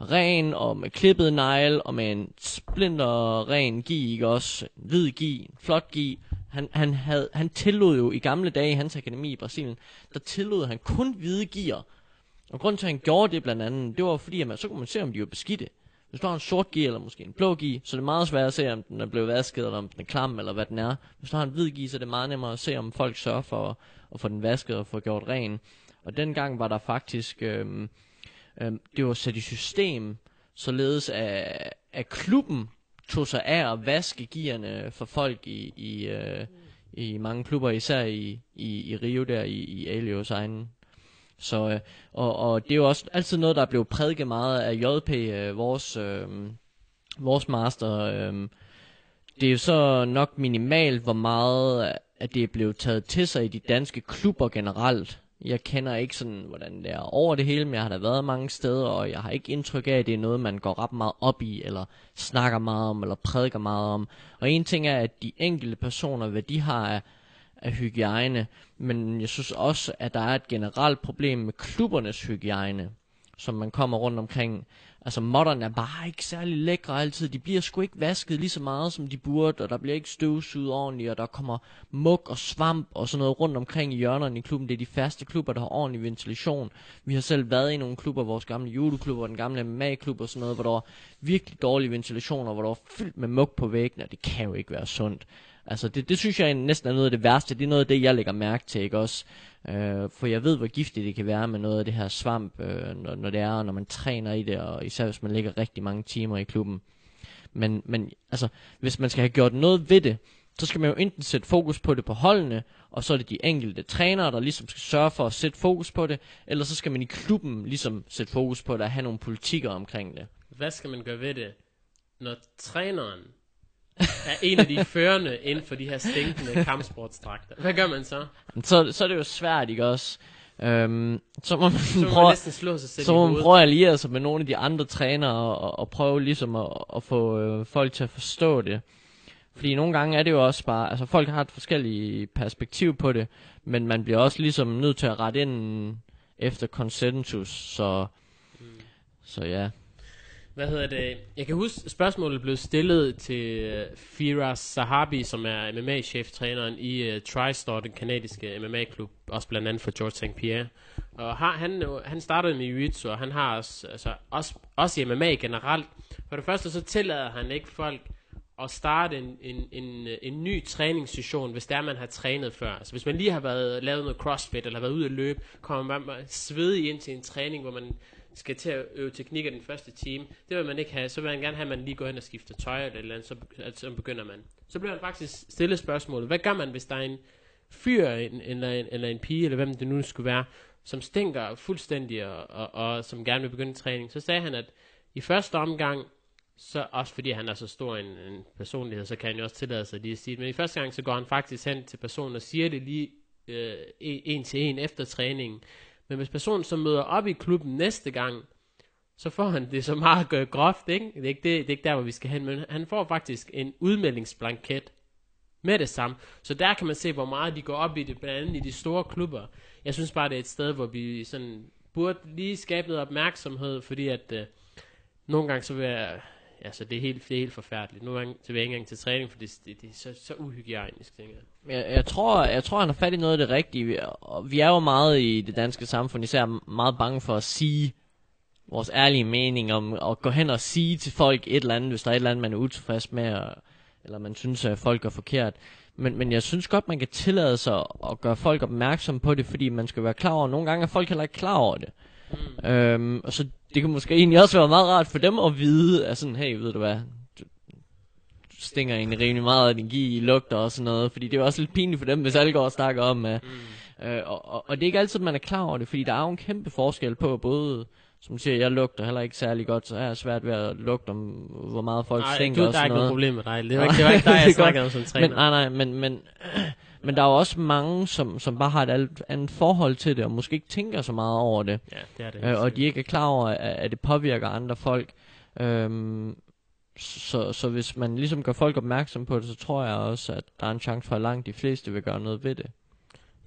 ren og med klippet negl og med en splinter ren gi, ikke også? En hvid gi, en flot gi. Han, han, havde, han tillod jo i gamle dage i hans akademi i Brasilien, der tillod han kun hvide gear. Og grunden til, at han gjorde det blandt andet, det var fordi, at man, så kunne man se, om de var beskidte. Hvis du har en sort gi, eller måske en blå gi, så er det meget svært at se, om den er blevet vasket, eller om den er klam, eller hvad den er. Hvis du har en hvid gi, så er det meget nemmere at se, om folk sørger for at, at få den vasket og få gjort ren. Og dengang var der faktisk, øhm, øhm, det var sat i system, således at, at klubben tog sig af at vaske gearne for folk i, i, øh, i mange klubber, især i, i, i Rio der, i, i Alios egen så, øh, og, og det er jo også altid noget, der er blevet prædiket meget af JP, øh, vores, øh, vores master. Øh, det er jo så nok minimalt, hvor meget at det er blevet taget til sig i de danske klubber generelt. Jeg kender ikke sådan, hvordan det er over det hele, men jeg har da været mange steder, og jeg har ikke indtryk af, at det er noget, man går ret meget op i, eller snakker meget om, eller prædiker meget om. Og en ting er, at de enkelte personer, hvad de har af, af hygiejne, men jeg synes også, at der er et generelt problem med klubbernes hygiejne, som man kommer rundt omkring. Altså modderne er bare ikke særlig lækre altid. De bliver sgu ikke vasket lige så meget, som de burde, og der bliver ikke støvsuget ordentligt, og der kommer mug og svamp og sådan noget rundt omkring i hjørnerne i klubben. Det er de faste klubber, der har ordentlig ventilation. Vi har selv været i nogle klubber, vores gamle judoklubber, den gamle MMA-klub og sådan noget, hvor der var virkelig dårlig ventilation, og hvor der var fyldt med mug på væggene, og det kan jo ikke være sundt. Altså, det, det synes jeg næsten er noget af det værste. Det er noget af det, jeg lægger mærke til, ikke også? Øh, for jeg ved, hvor giftigt det kan være med noget af det her svamp, øh, når, når det er, når man træner i det, og især hvis man ligger rigtig mange timer i klubben. Men, men altså, hvis man skal have gjort noget ved det, så skal man jo enten sætte fokus på det på holdene, og så er det de enkelte trænere, der ligesom skal sørge for at sætte fokus på det, eller så skal man i klubben ligesom sætte fokus på det og have nogle politikker omkring det. Hvad skal man gøre ved det, når træneren er en af de førende inden for de her stinkende kampsportsdragter? Hvad gør man så? Så, så er det jo svært, ikke også? Øhm, så må man Så må man prøve, næsten slå sig selv så må man prøve at alliere sig med nogle af de andre trænere og, og, prøve ligesom at, at få øh, folk til at forstå det. Fordi nogle gange er det jo også bare, altså folk har et forskelligt perspektiv på det, men man bliver også ligesom nødt til at rette ind efter konsensus, så, så ja. Hvad hedder det? Jeg kan huske, spørgsmålet blev stillet til øh, Firas Sahabi, som er MMA-cheftræneren i uh, TriStar, den kanadiske MMA-klub, også blandt andet for George St. Pierre. Og har, han, øh, han startede med jiu-jitsu, og han har også, altså, også, også i MMA generelt. For det første så tillader han ikke folk at starte en, en, en, en ny træningssession, hvis der man har trænet før. Altså hvis man lige har været, lavet noget crossfit, eller har været ude at løbe, kommer man svedig ind til en træning, hvor man skal til at øve teknikker den første time. Det vil man ikke have. Så vil man gerne have, at man lige går hen og skifter tøj eller et eller andet, så, altså, så begynder man. Så bliver han faktisk stille spørgsmålet, hvad gør man, hvis der er en fyr, en, eller, en, eller en pige, eller hvem det nu skulle være, som stinker fuldstændig, og, og, og som gerne vil begynde træning. Så sagde han, at i første omgang, så også fordi han er så stor en, en personlighed, så kan han jo også tillade sig lige at sige det. Men i første gang, så går han faktisk hen til personen og siger det lige øh, en, en til en efter træningen. Men hvis personen så møder op i klubben næste gang, så får han det så meget øh, groft, ikke? Det er ikke, det, det er ikke der, hvor vi skal hen, men han får faktisk en udmeldingsblanket med det samme. Så der kan man se, hvor meget de går op i det, blandt andet i de store klubber. Jeg synes bare, det er et sted, hvor vi sådan burde lige skabe noget opmærksomhed, fordi at øh, nogle gange så vil jeg, altså det er helt, det er helt forfærdeligt. Nogle gange jeg ikke engang til træning, for det, det, det er så, så uhygiejnisk, tænker jeg. Jeg, jeg, tror, jeg tror, han har fat i noget af det rigtige. Vi, og vi er jo meget i det danske samfund, især meget bange for at sige vores ærlige mening om at gå hen og sige til folk et eller andet, hvis der er et eller andet, man er utilfreds med, og, eller man synes, at folk er forkert. Men, men jeg synes godt, man kan tillade sig at gøre folk opmærksom på det, fordi man skal være klar over, nogle gange er folk heller ikke klar over det. Mm. Øhm, og så det kan måske egentlig også være meget rart for dem at vide, at sådan, hey, ved du hvad, du, du stinker egentlig rimelig meget af din gi i lugter og sådan noget, fordi det er jo også lidt pinligt for dem, hvis alle går og snakker om, at, mm. øh, og, og, og det er ikke altid, man er klar over det, fordi der er jo en kæmpe forskel på både, som du siger, jeg lugter heller ikke særlig godt, så er jeg svært ved at lugte om, hvor meget folk Nej, stinker du, og der er sådan ikke noget noget. problem med dig. Det var ikke, det var ikke dig, er jeg snakkede om som træner. Men, nej, nej, men, men, men der er jo også mange, som, som bare har et alt andet forhold til det, og måske ikke tænker så meget over det. ja, det er det. Øh, og de ikke er klar over, at, at det påvirker andre folk. Øhm, så, så hvis man ligesom gør folk opmærksom på det, så tror jeg også, at der er en chance for, at langt de fleste vil gøre noget ved det.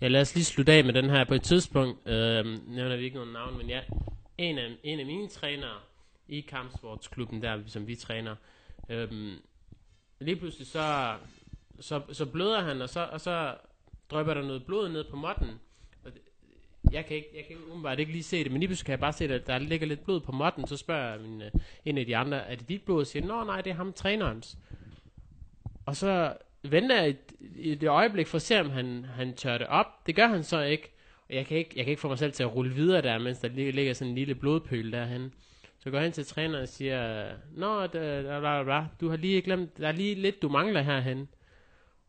Ja, lad os lige slutte af med den her. På et tidspunkt, øh, nævner vi ikke nogen navn, men ja, en af, en af mine trænere i kampsportsklubben der, som vi træner, øh, lige pludselig så, så, så bløder han, og så, og så drøber der noget blod ned på måtten. Og Jeg kan ikke, jeg kan umiddelbart ikke lige se det, men lige pludselig kan jeg bare se, at der ligger lidt blod på måtten, så spørger jeg min, øh, en af de andre, er det dit blod? Og siger, nå nej, det er ham trænerens. Og så venter jeg et, et øjeblik for at se, om han, han tør det op. Det gør han så ikke. Og jeg kan ikke, jeg kan ikke få mig selv til at rulle videre der, mens der ligger, ligger sådan en lille blodpøl derhen. Så går jeg hen til træneren og siger, Nå, da, da, da, da, du har lige glemt, der er lige lidt, du mangler herhen.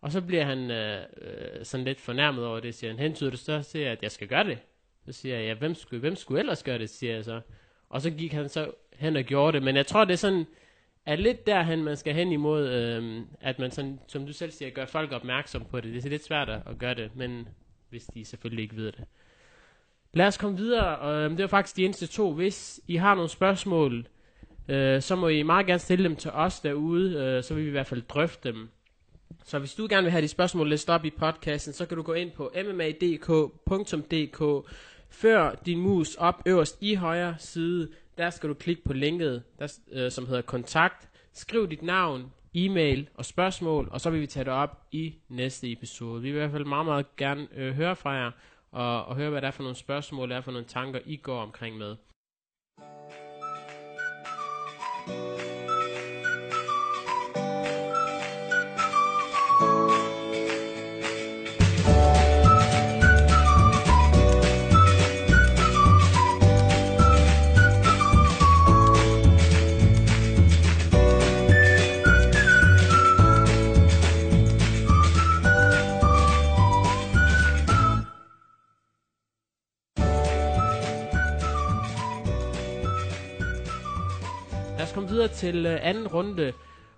Og så bliver han øh, øh, sådan lidt fornærmet over det, siger han, hentyder du så til, at jeg skal gøre det? Så siger jeg, ja, hvem skulle, hvem skulle ellers gøre det, siger jeg så. Og så gik han så hen og gjorde det, men jeg tror, det er sådan, er lidt derhen, man skal hen imod, øh, at man sådan, som du selv siger, gør folk opmærksom på det. Det er lidt svært at at gøre det, men hvis de selvfølgelig ikke ved det. Lad os komme videre, og øh, det var faktisk de eneste to. Hvis I har nogle spørgsmål, øh, så må I meget gerne stille dem til os derude, øh, så vil vi i hvert fald drøfte dem. Så hvis du gerne vil have de spørgsmål læst op i podcasten, så kan du gå ind på mmadk.dk, før din mus op øverst i højre side, der skal du klikke på linket, der, øh, som hedder kontakt. Skriv dit navn, e-mail og spørgsmål, og så vil vi tage det op i næste episode. Vi vil i hvert fald meget, meget gerne øh, høre fra jer, og, og høre, hvad der er for nogle spørgsmål, der er for nogle tanker, I går omkring med. thank you videre til øh, anden runde.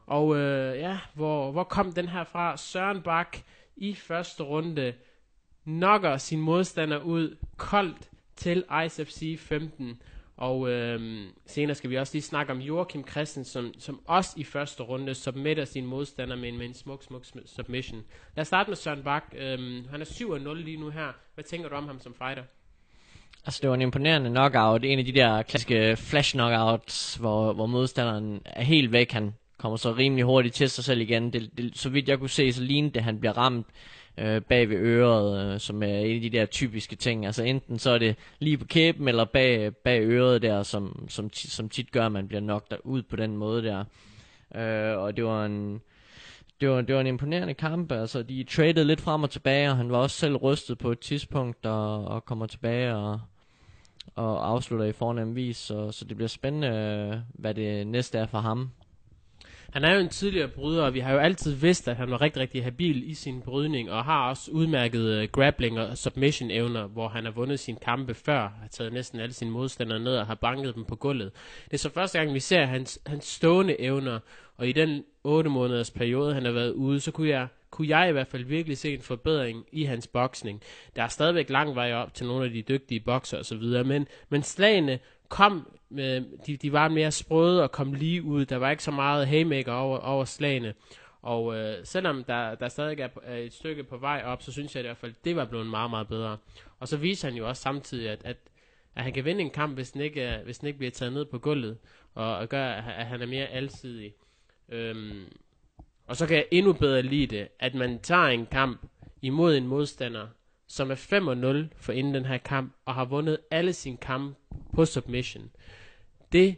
Og øh, ja, hvor, hvor kom den her fra? Søren Bak i første runde. nokker sin modstander ud koldt til ISFC 15. Og øh, senere skal vi også lige snakke om Joachim Christensen, som, som også i første runde submitter sin modstander med en, med en smuk, smuk submission. Lad os starte med Søren Bak. Øh, han er 7-0 lige nu her. Hvad tænker du om ham som fighter? Altså, det var en imponerende knockout. En af de der klassiske flash knockouts, hvor, hvor modstanderen er helt væk. Han kommer så rimelig hurtigt til sig selv igen. Det, det, så vidt jeg kunne se, så lignede det, han bliver ramt øh, bag ved øret, øh, som er en af de der typiske ting. Altså enten så er det lige på kæben, eller bag, bag øret der, som, som, som tit gør, at man bliver nok ud på den måde der. Øh, og det var en... Det var, det var en imponerende kamp, altså de traded lidt frem og tilbage, og han var også selv rystet på et tidspunkt, og, og kommer tilbage og, og afslutter i fornem vis, så, så det bliver spændende, øh, hvad det næste er for ham. Han er jo en tidligere bryder, og vi har jo altid vidst, at han var rigtig, rigtig habil i sin brydning, og har også udmærket øh, grappling og submission evner, hvor han har vundet sine kampe før, har taget næsten alle sine modstandere ned og har banket dem på gulvet. Det er så første gang, vi ser hans, hans stående evner, og i den 8 måneders periode, han har været ude, så kunne jeg, kunne jeg i hvert fald virkelig se en forbedring i hans boksning. Der er stadigvæk lang vej op til nogle af de dygtige bokser osv., men, men slagene kom, med, de, de var mere sprøde og kom lige ud. Der var ikke så meget haymaker over, over slagene. Og øh, selvom der, der stadig er, er et stykke på vej op, så synes jeg i hvert fald, det var blevet meget, meget bedre. Og så viser han jo også samtidig, at, at, at han kan vinde en kamp, hvis den ikke, hvis den ikke bliver taget ned på gulvet, og, og gør, at han er mere alsidig. Øhm, og så kan jeg endnu bedre lide det, at man tager en kamp imod en modstander, som er 5-0 for inden den her kamp, og har vundet alle sine kampe på submission. Det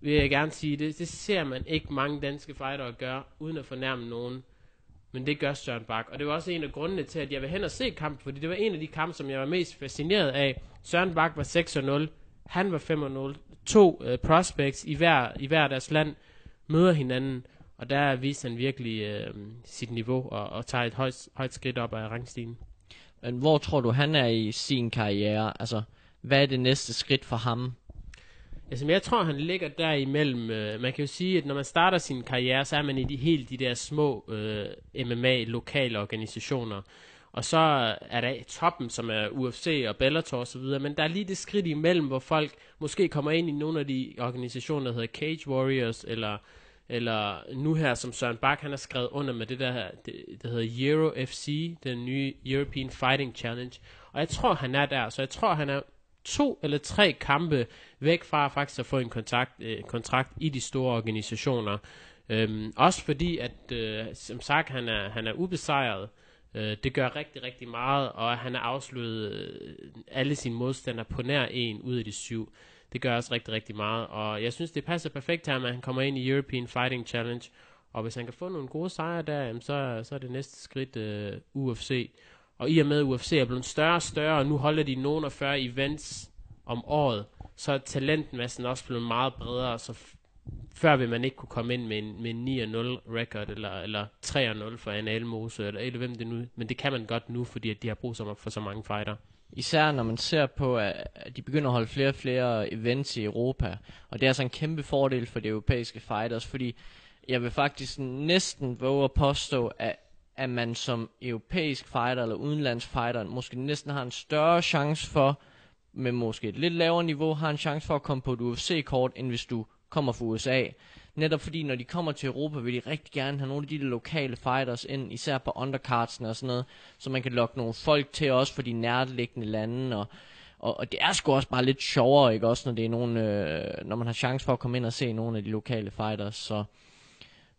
vil jeg gerne sige, det, det ser man ikke mange danske fightere gøre, uden at fornærme nogen. Men det gør Søren Bak, og det var også en af grundene til, at jeg vil hen og se kampen, fordi det var en af de kampe, som jeg var mest fascineret af. Søren Bak var 6-0, han var 5-0. To uh, prospects i hver, i hver deres land møder hinanden, og der viser han virkelig uh, sit niveau og, og tager et højt, højt skridt op ad rangstigen. Men hvor tror du, han er i sin karriere? Altså, hvad er det næste skridt for ham? Altså, jeg tror, han ligger der imellem. Øh, man kan jo sige, at når man starter sin karriere, så er man i de helt de der små øh, MMA-lokale organisationer. Og så er der toppen, som er UFC og Bellator osv., men der er lige det skridt imellem, hvor folk måske kommer ind i nogle af de organisationer, der hedder Cage Warriors, eller eller nu her, som Søren Bak, han har skrevet under med det der, det, der hedder Euro FC, den nye European Fighting Challenge. Og jeg tror, han er der, så jeg tror, han er to eller tre kampe væk fra faktisk at få en kontakt, øh, kontrakt i de store organisationer. Øhm, også fordi, at øh, som sagt, han er, han er ubesejret. Øh, det gør rigtig, rigtig meget, og han har afsluttet øh, alle sine modstandere på nær en ud af de syv. Det gør også rigtig, rigtig meget. Og jeg synes, det passer perfekt her, at han kommer ind i European Fighting Challenge. Og hvis han kan få nogle gode sejre der, jamen, så, så er det næste skridt øh, UFC. Og i og med, at UFC er blevet større og større, og nu holder de nogen af 40 events om året, så er talentmassen også blevet meget bredere, så før vil man ikke kunne komme ind med en, med en 9-0 record, eller, eller 3-0 for en Almose, eller, eller hvem det nu, men det kan man godt nu, fordi at de har brug for så mange fighter. Især når man ser på, at de begynder at holde flere og flere events i Europa. Og det er altså en kæmpe fordel for de europæiske fighters, fordi jeg vil faktisk næsten våge at påstå, at, at man som europæisk fighter eller udenlands fighter måske næsten har en større chance for, med måske et lidt lavere niveau, har en chance for at komme på et UFC-kort, end hvis du kommer fra USA. Netop fordi, når de kommer til Europa, vil de rigtig gerne have nogle af de der lokale fighters ind, især på undercardsene og sådan noget, så man kan lokke nogle folk til også for de nærliggende lande, og, og, og det er sgu også bare lidt sjovere, ikke også, når, det er nogen, øh, når man har chance for at komme ind og se nogle af de lokale fighters, så,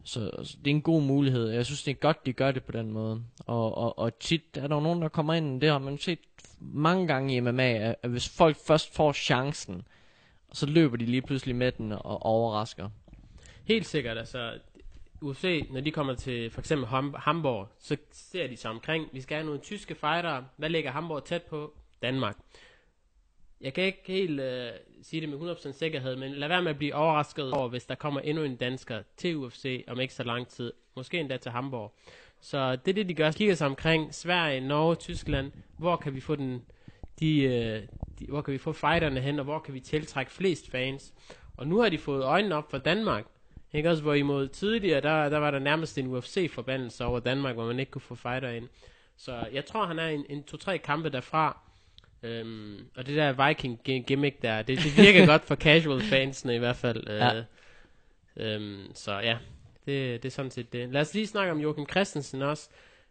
så, så det er en god mulighed. Jeg synes, det er godt, de gør det på den måde. Og, og, og tit er der nogen, der kommer ind, det har man set mange gange i MMA, at, at hvis folk først får chancen, så løber de lige pludselig med den og overrasker. Helt sikkert, altså UFC, når de kommer til for eksempel Ham- Hamburg, så ser de sig omkring, vi skal have nogle tyske fightere, hvad ligger Hamburg tæt på? Danmark. Jeg kan ikke helt øh, sige det med 100% sikkerhed, men lad være med at blive overrasket over, hvis der kommer endnu en dansker til UFC om ikke så lang tid. Måske endda til Hamburg. Så det er det, de gør. De kigger sig omkring Sverige, Norge, Tyskland. Hvor kan vi få den, de, øh, de, hvor kan vi få fighterne hen, og hvor kan vi tiltrække flest fans? Og nu har de fået øjnene op for Danmark. Ikke også, imod tidligere, der, der var der nærmest en UFC-forbandelse over Danmark, hvor man ikke kunne få fighter ind. Så jeg tror, han er en, en to-tre kampe derfra. Øhm, og det der Viking gi- gimmick der, det, det virker godt for casual fansene i hvert fald. Øh, Ja. øhm, så ja, det, det er sådan set det. Lad os lige snakke om Joachim Christensen også.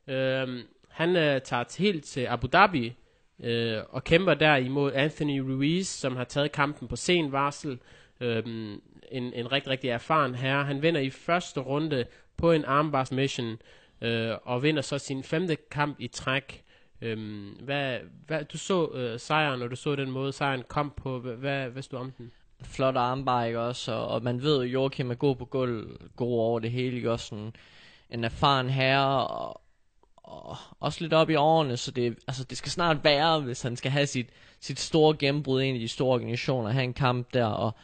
Øhm, han øh, tager til, helt til Abu Dhabi øh, og kæmper der imod Anthony Ruiz, som har taget kampen på sen varsel. Øhm, en, en rigtig, rigtig erfaren herre. Han vinder i første runde på en armbar mission, øh, og vinder så sin femte kamp i træk. Øhm, hvad, hvad, du så øh, sejren, og du så den måde sejren kom på. Hvad, hvad, hvad stod om den? flot armbar, ikke også? Og, og man ved at Joachim er god på gulv, god over det hele, ikke også? Sådan en erfaren herre, og, og også lidt op i årene, så det, altså, det skal snart være, hvis han skal have sit, sit store gennembrud ind i de store organisationer, have en kamp der, og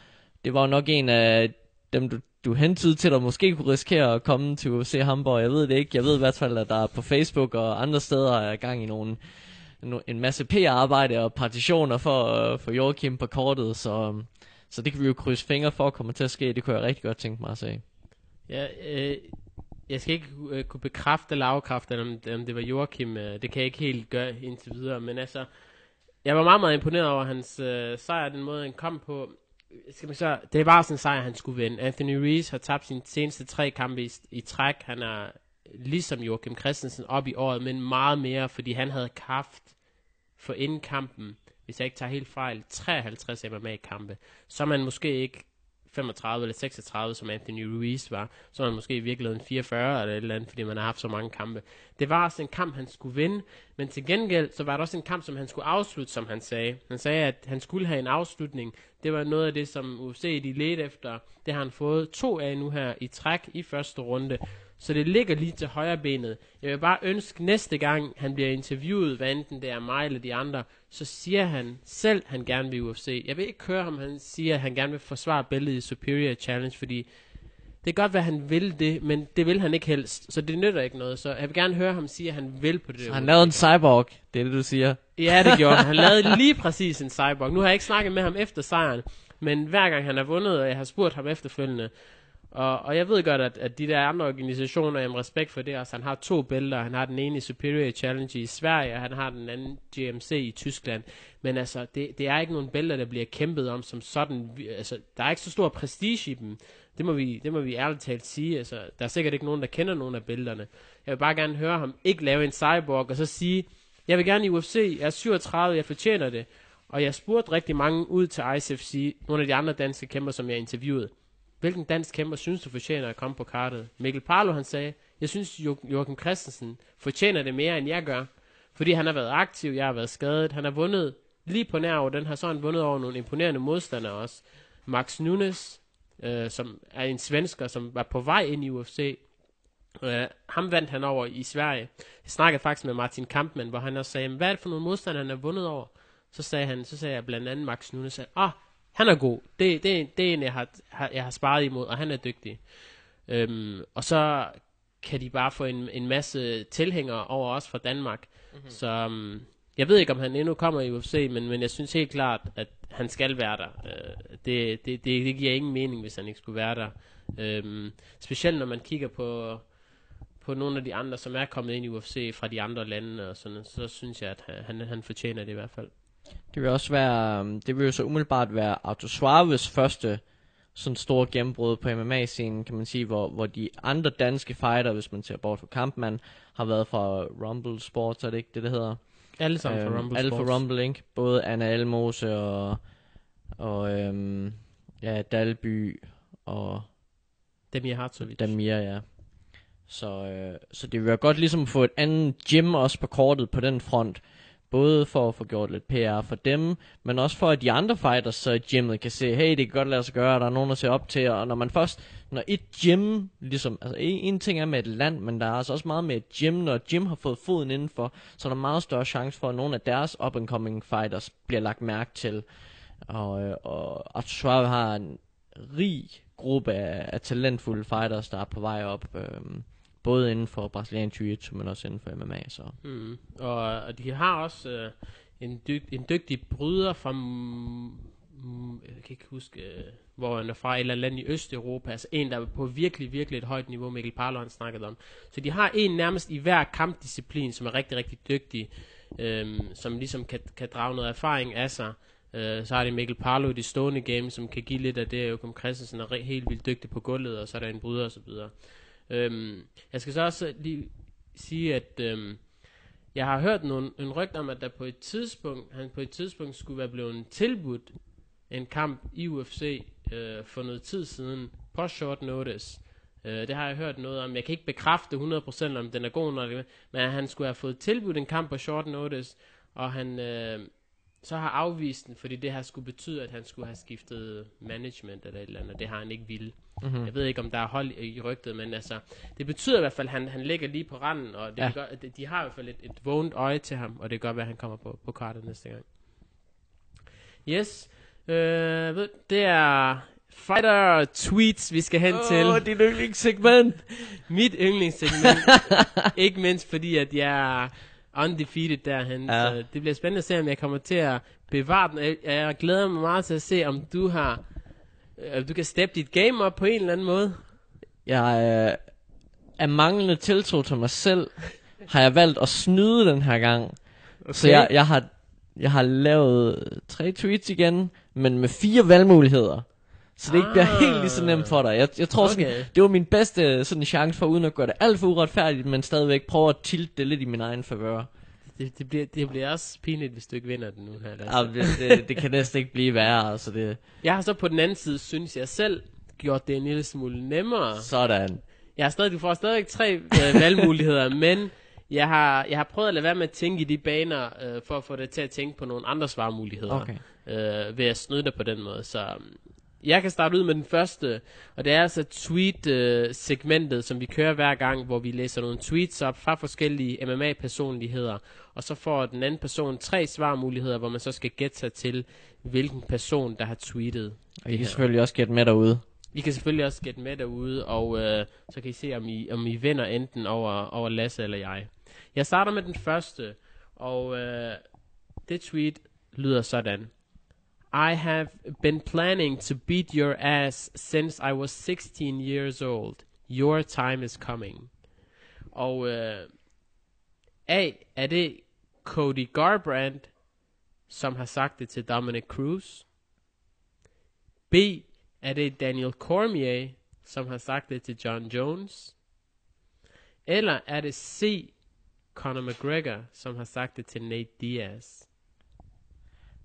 det var jo nok en af dem, du, du hentede til, der måske kunne risikere at komme til UFC Hamburg, jeg ved det ikke, jeg ved i hvert fald, at der er på Facebook og andre steder er gang i nogle, en masse PR-arbejde og partitioner for, at for Joachim på kortet, så, så det kan vi jo krydse fingre for kommer til at ske. Det kunne jeg rigtig godt tænke mig at se. Ja, øh, jeg skal ikke øh, kunne bekræfte eller afkræfte, om, om det var Joachim. Øh, det kan jeg ikke helt gøre indtil videre. Men altså, jeg var meget, meget imponeret over hans øh, sejr, den måde han kom på. Skal man så, det var sådan en sejr, han skulle vinde. Anthony Rees har tabt sine seneste tre kampe i, i træk. Han er ligesom Joachim Christensen op i året, men meget mere, fordi han havde kraft for inden kampen, hvis jeg ikke tager helt fejl, 53 MMA-kampe. Så er man måske ikke 35 eller 36, som Anthony Ruiz var, så var han måske i virkeligheden 44 eller et eller andet, fordi man har haft så mange kampe. Det var også en kamp, han skulle vinde, men til gengæld, så var det også en kamp, som han skulle afslutte, som han sagde. Han sagde, at han skulle have en afslutning. Det var noget af det, som UFC de ledte efter. Det har han fået to af nu her i træk i første runde. Så det ligger lige til højre benet. Jeg vil bare ønske næste gang, han bliver interviewet, hvad enten det er mig eller de andre, så siger han selv, han gerne vil UFC. Jeg vil ikke høre ham, han siger, at han gerne vil forsvare billedet i Superior Challenge, fordi det kan godt være, han vil det, men det vil han ikke helst, så det nytter ikke noget. Så jeg vil gerne høre ham sige, at han vil på det. Så han lavede en cyborg, det er det, du siger. Ja, det gjorde han. Han lavede lige præcis en cyborg. Nu har jeg ikke snakket med ham efter sejren, men hver gang han har vundet, og jeg har spurgt ham efterfølgende, og, og jeg ved godt, at, at de der andre organisationer, jamen respekt for det også, han har to bælter, han har den ene i Superior Challenge i Sverige, og han har den anden GMC i Tyskland, men altså, det, det er ikke nogen bælter, der bliver kæmpet om som sådan, altså, der er ikke så stor prestige i dem, det må vi, det må vi ærligt talt sige, altså, der er sikkert ikke nogen, der kender nogen af bælterne. Jeg vil bare gerne høre ham ikke lave en cyborg, og så sige, jeg vil gerne i UFC, jeg er 37, jeg fortjener det, og jeg spurgte rigtig mange ud til ICFC, nogle af de andre danske kæmper, som jeg interviewede, Hvilken dansk kæmper synes du fortjener at komme på kartet? Mikkel Parlo han sagde, jeg synes jo- Joachim Christensen fortjener det mere end jeg gør. Fordi han har været aktiv, jeg har været skadet, han har vundet lige på nær over den har sådan vundet over nogle imponerende modstandere også. Max Nunes, øh, som er en svensker, som var på vej ind i UFC. Øh, ham vandt han over i Sverige. Jeg snakkede faktisk med Martin Kampmann, hvor han også sagde, hvad er det for nogle modstandere, han har vundet over? Så sagde han, så sagde jeg blandt andet Max Nunes, at, ah, han er god. Det, det, det er en, jeg har, har, jeg har sparet imod, og han er dygtig. Øhm, og så kan de bare få en, en masse tilhængere over os fra Danmark. Mm-hmm. Så um, jeg ved ikke, om han endnu kommer i UFC, men, men jeg synes helt klart, at han skal være der. Øh, det, det, det, det giver ingen mening, hvis han ikke skulle være der. Øhm, specielt når man kigger på, på nogle af de andre, som er kommet ind i UFC fra de andre lande, og sådan, så synes jeg, at han, han, han fortjener det i hvert fald. Det vil også være, um, det vil jo så umiddelbart være Auto Suaves første sådan store gennembrud på MMA-scenen, kan man sige, hvor, hvor de andre danske fighter, hvis man ser bort fra Kampmann, har været fra Rumble Sports, er det ikke det, det hedder? Alle sammen Øhm, Rumble Alle for Rumble Inc. Både Anna Elmose og, og øhm, ja, Dalby og Demir Hartovic. Damir, ja. Så, øh, så det vil være godt ligesom at få et andet gym også på kortet på den front. Både for at få gjort lidt PR for dem, men også for at de andre fighters så i gymmet kan se, hey, det kan godt lade sig gøre, der er nogen, der ser op til, og når man først, når et gym, ligesom, altså en, en ting er med et land, men der er altså også meget med et gym, når et gym har fået foden indenfor, så er der meget større chance for, at nogle af deres up-and-coming fighters bliver lagt mærke til. Og, øh, og Arthur Schwab har en rig gruppe af, af talentfulde fighters, der er på vej op, Øh, både inden for brasiliansk jiu-jitsu, men også inden for MMA, så Mm. Og, og de har også øh, en, dyg, en dygtig bryder fra mm, jeg kan ikke huske, øh, hvor han er fra, et eller andet land i Østeuropa, altså en, der er på virkelig, virkelig et højt niveau, Mikkel Parlo han snakkede om. Så de har en nærmest i hver kampdisciplin, som er rigtig, rigtig dygtig, øh, som ligesom kan, kan drage noget erfaring af sig. Øh, så har de Mikkel Parlo i de stående game, som kan give lidt af det. Joachim Christensen er re- helt vildt dygtig på gulvet, og så er der en bryder og så videre. Øhm, jeg skal så også lige sige, at øhm, jeg har hørt nogle, en rygt om, at der på et tidspunkt, han på et tidspunkt skulle være blevet tilbudt en kamp i UFC øh, for noget tid siden på short notice. Øh, det har jeg hørt noget om. Jeg kan ikke bekræfte 100% om den er god nok, men han skulle have fået tilbudt en kamp på short notice, og han øh, så har afvist den, fordi det her skulle betyde, at han skulle have skiftet management eller et eller andet. Det har han ikke ville. Mm-hmm. Jeg ved ikke, om der er hold i i rygtet, men altså, det betyder i hvert fald, at han, han ligger lige på randen, og det Ja. gør, de har i hvert fald et, et vågent øje til ham, og det gør, at han kommer på, på kartet næste gang. Yes, øh, ved, det er fighter tweets, vi skal hen oh, til. dit yndlingssegment. Mit yndlingssegment. ikke mindst fordi, at jeg er undefeated derhen. Ja. Ja. Så det bliver spændende at se, om jeg kommer til at bevare den. Jeg, jeg glæder mig meget til at se, om du har... øh, du kan steppe dit game op på en eller anden måde. Jeg øh, er manglende tiltro til mig selv, har jeg valgt at snyde den her gang. Okay. Så jeg, jeg, har, jeg har lavet tre tweets igen, men med fire valgmuligheder. Så det ikke bliver Ah. helt lige så nemt for dig. Jeg, jeg tror sådan, Okay. det var min bedste sådan chance for, uden at gøre det alt for uretfærdigt, men stadigvæk prøve at tilte det lidt i min egen favør. Det, det, bliver, det bliver også pinligt, hvis du ikke vinder den nu her. Altså. Ja, det, det, det kan næsten ikke blive værre, altså det, Jeg har så på den anden side, synes jeg selv, gjort det en lille smule nemmere. sådan. Jeg har stadig, du får stadig tre øh, valgmuligheder, men jeg har, jeg har prøvet at lade være med at tænke i de baner, øh, for at få det til at tænke på nogle andre svarmuligheder. Okay. øh, ved at snyde dig på den måde. Så jeg kan starte ud med den første, og det er altså tweet-segmentet, som vi kører hver gang, hvor vi læser nogle tweets op fra forskellige MMA-personligheder, og så får den anden person tre svarmuligheder, hvor man så skal gætte sig til, hvilken person, der har tweetet. Og I kan selvfølgelig også gætte med derude. I kan selvfølgelig også gætte med derude, og øh, så kan I se, om I, om I vinder enten over, over Lasse eller jeg. Jeg starter med den første, og øh, det tweet lyder sådan. I have been planning to beat your ass since I was 16 years old. Your time is coming. Og øh, A, er det Cody Garbrandt, som har sagt det til Dominic Cruz. B, er det Daniel Cormier, som har sagt det til John Jones? Eller er det C, Conor McGregor, som har sagt det til Nate Diaz?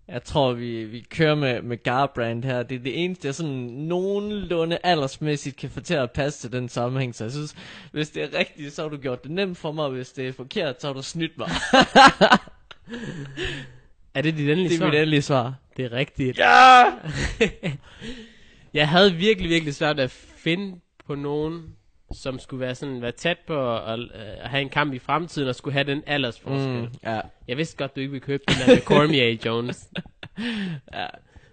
Jeg tror, vi, vi kører med, med Garbrandt her. Det er det eneste, jeg sådan nogenlunde aldersmæssigt kan få til at passe til den sammenhæng. Så jeg synes, hvis det er rigtigt, så har du gjort det nemt for mig. Hvis det er forkert, så har du snydt mig. Er det dit endelige det er svar? mit endelige svar. Det er rigtigt. Ja! Jeg havde virkelig, virkelig svært at finde på nogen, som skulle være sådan være tæt på at, øh, at have en kamp i fremtiden og skulle have den aldersforskel. Mm, ja. Jeg vidste godt, du ikke ville købe den der med Cormier Jones. ja.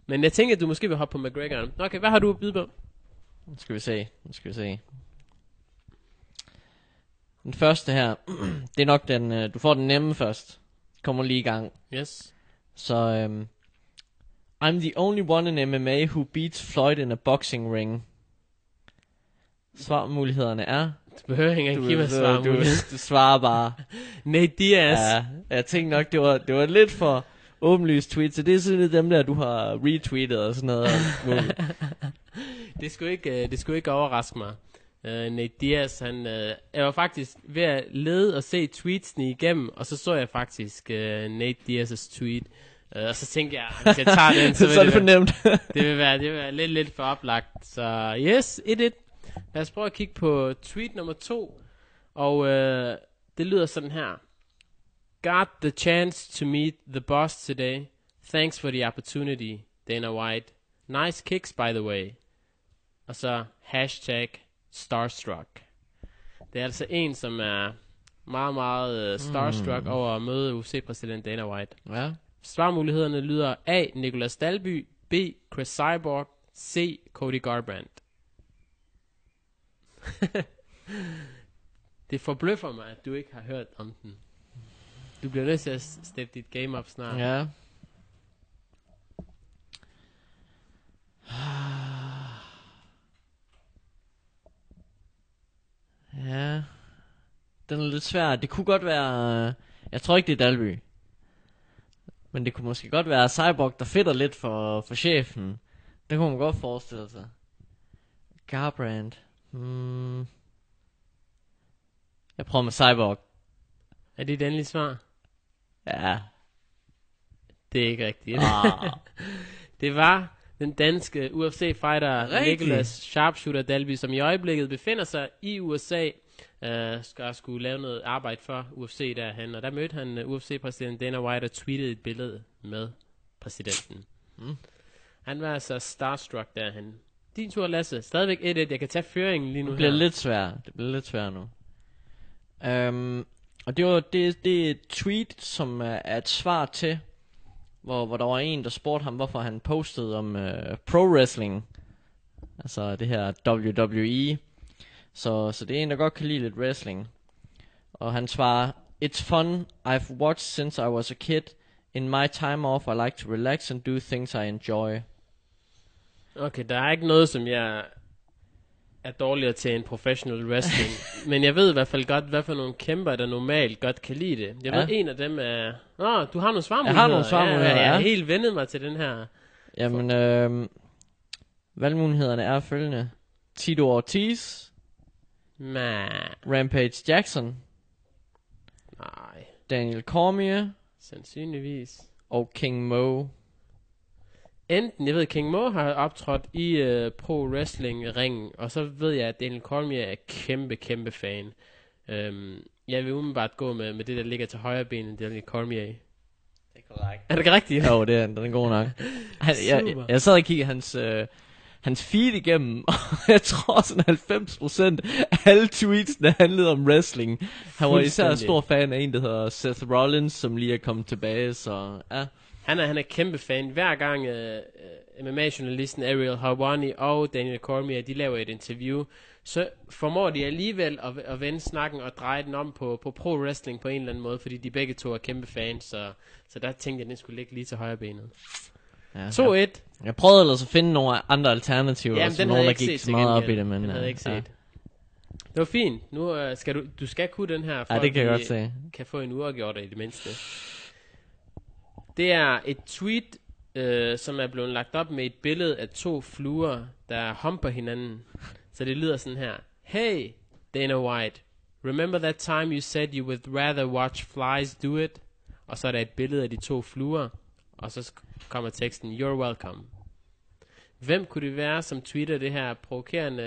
Men jeg tænker, at du måske vil hoppe på McGregor. Okay, hvad har du at byde på? Nu skal vi se. Nu skal vi se. Den første her, det er nok den, øh, du får den nemme først. Kommer lige i gang. Yes. Så, øhm, I'm the only one in MMA who beats Floyd in a boxing ring. Svarmulighederne er... Du behøver ikke engang give mig svar. du, du, svarer bare. Nate Diaz. Ja, jeg tænkte nok, det var, det var lidt for åbenlyst tweet, så det er sådan dem der, du har retweetet og sådan noget. Det skulle ikke, øh, det skulle ikke overraske mig. Uh, Nate Diaz, han, uh, jeg var faktisk ved at lede og se tweetsene igennem, og så så jeg faktisk uh, Nate Diaz's tweet. Uh, og så tænkte jeg, hvis jeg tager den, så så er det, det for være, nemt. det, vil være, det vil være lidt, lidt for oplagt. Så yes, 1-1. Lad os prøve at kigge på tweet nummer to. Og uh, det lyder sådan her. Got the chance to meet the boss today. Thanks for the opportunity, Dana White. Nice kicks, by the way. Og så hashtag starstruck. Det er altså en, som er meget, meget uh, starstruck mm. over at møde UFC-præsident Dana White. Ja. Svarmulighederne lyder A. Nicolas Dalby, B. Chris Cyborg, C. Cody Garbrandt. det forbløffer mig, at du ikke har hørt om den. Du bliver nødt til at steppe dit game op snart. Ja. Ja. Den er lidt svær. Det kunne godt være... Øh, jeg tror ikke, det er Dalby. Men det kunne måske godt være Cyborg, der fitter lidt for, for chefen. Det kunne man godt forestille sig. Garbrandt. Hmm. Jeg prøver med Cyborg. Er det et endeligt svar? Ja. Det er ikke rigtigt. Ah. Det var den danske UFC-fighter Rigtigt. Nicholas Sharpshooter Dalby, som i øjeblikket befinder sig i USA, uh, skal skulle lave noget arbejde for UFC derhen. Og der mødte han uh, UFC-præsident Dana White og tweetede et billede med præsidenten. Mm. Han var altså starstruck derhen. Din tur, Lasse. Stadigvæk 1-1. Jeg kan tage føringen lige nu Det bliver her. lidt svært. Det bliver lidt svært nu. Um, og det var det, det er et tweet, som er, er et svar til, hvor, hvor der var en, der spurgte ham, hvorfor han postede om uh, pro wrestling. Altså det her WWE. Så, så det er en, der godt kan lide lidt wrestling. Og han svarer, It's fun. I've watched since I was a kid. In my time off, I like to relax and do things I enjoy. Okay, der er ikke noget, som jeg er dårligere til en professional wrestling. men jeg ved i hvert fald godt, hvad for nogle kæmper, der normalt godt kan lide det. Jeg Ja. ved, en af dem er... Åh, du har nogle svarmuligheder. Jeg har nogle svarmuligheder, ja. Jeg har ja. helt vendet mig til den her. Jamen, øh, valgmulighederne er følgende. Tito Ortiz, Men, Rampage Jackson, nej, Daniel Cormier sandsynligvis. og King Mo. Enten, jeg ved, King Mo har optrådt i uh, pro wrestling ringen, og så ved jeg, at Daniel Cormier er kæmpe, kæmpe fan. Um, jeg vil umiddelbart gå med, med det, der ligger til højre ben, Daniel Cormier. Det er korrekt. Er det ikke rigtigt? Jo, det er, den er god nok. Han, jeg, Super. jeg, jeg sad og kiggede hans, øh, hans feed igennem, og jeg tror sådan 90% af alle tweetsene handlede om wrestling. Han var især stor fan af en, der hedder Seth Rollins, som lige er kommet tilbage, så ja. Han er, han er kæmpe fan. Hver gang uh, uh, MMA-journalisten Ariel Hawani og Daniel Cormier, de laver et interview, så formår de alligevel at, at vende snakken og dreje den om på, på pro-wrestling på en eller anden måde, fordi de begge to er kæmpe fans, så, så der tænkte jeg, at den skulle ligge lige til højre benet. ja 2-1. Jeg, jeg prøvede ellers at finde nogle andre alternativer, Jamen, den nogen, der jeg ikke gik så meget op i det, men Den havde jeg øh, ikke ja. set. Det var fint. Nu uh, skal du, du skal kunne den her, for Ja, det at kan jeg vi godt se. kan få en uafgjort i det mindste. Det er et tweet, øh, som er blevet lagt op med et billede af to fluer, der humper hinanden. Så det lyder sådan her. Hey, Dana White. Remember that time you said you would rather watch flies do it? Og så er der et billede af de to fluer. Og så kommer teksten, You're welcome. Hvem kunne det være, som tweeter det her provokerende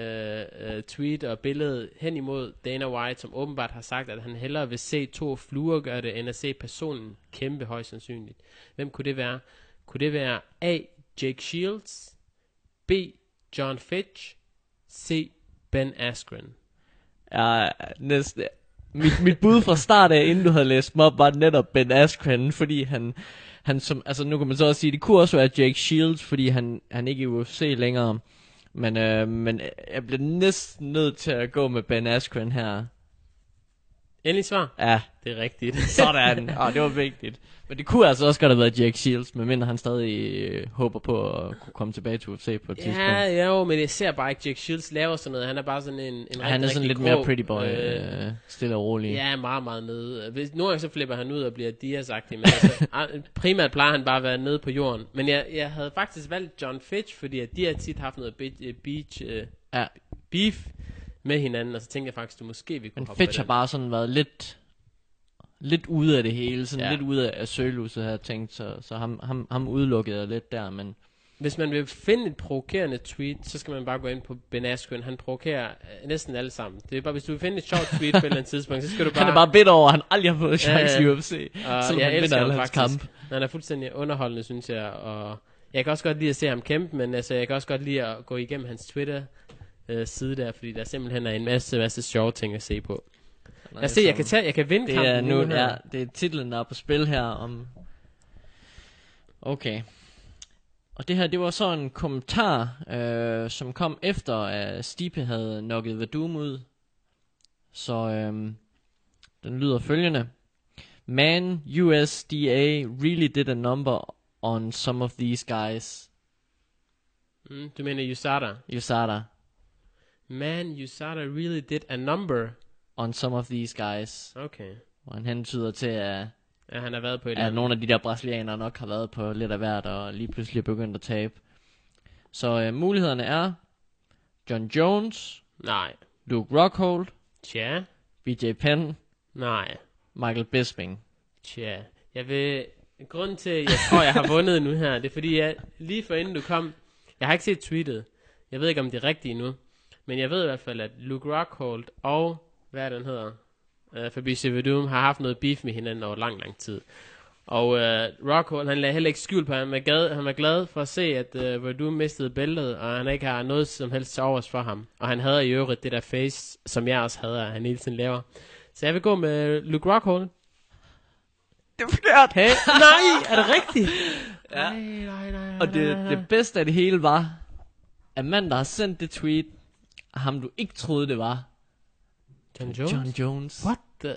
øh, tweet og billede hen imod Dana White, som åbenbart har sagt, at han hellere vil se to fluer gøre det, end at se personen kæmpe højst sandsynligt. Hvem kunne det være? Kunne det være A. Jake Shields, B. John Fitch, C. Ben Askren? Ja, næsten. Mit, mit bud fra start af, inden du havde læst mig op, var netop Ben Askren, fordi han, han som, altså nu kan man så også sige, det kunne også være Jake Shields, fordi han, han ikke er i UFC længere. Men, øh, men jeg bliver næsten nødt til at gå med Ben Askren her. Endelig svar? Ja, Det er rigtigt. sådan. Åh, det var vigtigt. Men det kunne altså også godt have været Jake Shields, medmindre han stadig øh, håber på at kunne komme tilbage til UFC på et tidspunkt. Ja, jo, men jeg ser bare ikke Jake Shields laver sådan noget. Han er bare sådan en, en han rigtig, er sådan lidt grå, mere pretty boy, øh, øh, stille og rolig. Ja, meget, meget nede. Hvis, nogle gange så flipper han ud og bliver Diaz-agtig, men altså, ah, primært plejer han bare at være nede på jorden. Men jeg, jeg havde faktisk valgt John Fitch, fordi at de har tit haft noget be- øh, beach, uh, Ja. beef med hinanden, og så tænkte jeg faktisk, du måske vi kunne Men Fitch har bare sådan været lidt lidt ude af det hele, sådan Ja. lidt ude af søgeluset, havde jeg tænkt, så, så ham, ham, ham udelukkede jeg lidt der, men Hvis man vil finde et provokerende tweet, så skal man bare gå ind på Ben Askren. Han provokerer øh, næsten alle sammen. Det er bare, hvis du vil finde et sjovt tweet på et eller andet tidspunkt, så skal du bare... han er bare bitter over, at han aldrig har fået chance Ja, i. UFC, Og selvom jeg han elsker ham faktisk. kamp. Han er fuldstændig underholdende, synes jeg. Og jeg kan også godt lide at se ham kæmpe, men altså, jeg kan også godt lide at gå igennem hans Twitter øh, side der, fordi der simpelthen er en masse, masse sjove ting at se på. Jeg ser, jeg kan, tage, jeg kan vinde Det kampen er nu, her. ja, det er titlen, der er på spil her om... Okay. Og det her, det var så en kommentar, øh, som kom efter, at Stipe havde nokket Vadum ud. Så øh, den lyder følgende. Man, USDA really did a number on some of these guys. Mm, du mener USADA. USADA. Man, USADA really did a number. On some of these guys. Okay. Hvor han hentyder til, at, Ja, han har været på et at nogle af de der brasilianere nok har været på lidt af hvert, og lige pludselig er begyndt at tabe. Så øh, mulighederne er John Jones, Nej. Luke Rockhold, Tja. BJ Penn, Nej. Michael Bisping. Tja. Jeg vil... Grunden til, at jeg tror, jeg har vundet nu her, det er fordi, jeg, lige for inden du kom... Jeg har ikke set tweetet. Jeg ved ikke, om det er rigtigt nu. Men jeg ved i hvert fald, at Luke Rockhold og... Hvad er den hedder? Uh, Fabrice Verdum har haft noget beef med hinanden over lang, lang tid. Og uh, Rockhold, han lagde heller ikke skjul på, at han var, glad, han var glad for at se, at uh, Verdum mistede bæltet, og han ikke har noget som helst til overs for ham. Og han havde i øvrigt det der face, som jeg også havde, at han hele tiden laver. Så jeg vil gå med Luke Rockhold. Det er forkert. Hey, nej, er det rigtigt? Ja. Nej, nej, nej, Og det, nej, nej. det bedste af det hele var, at manden, der har sendt det tweet, ham du ikke troede det var, John Jones? John Jones. What the?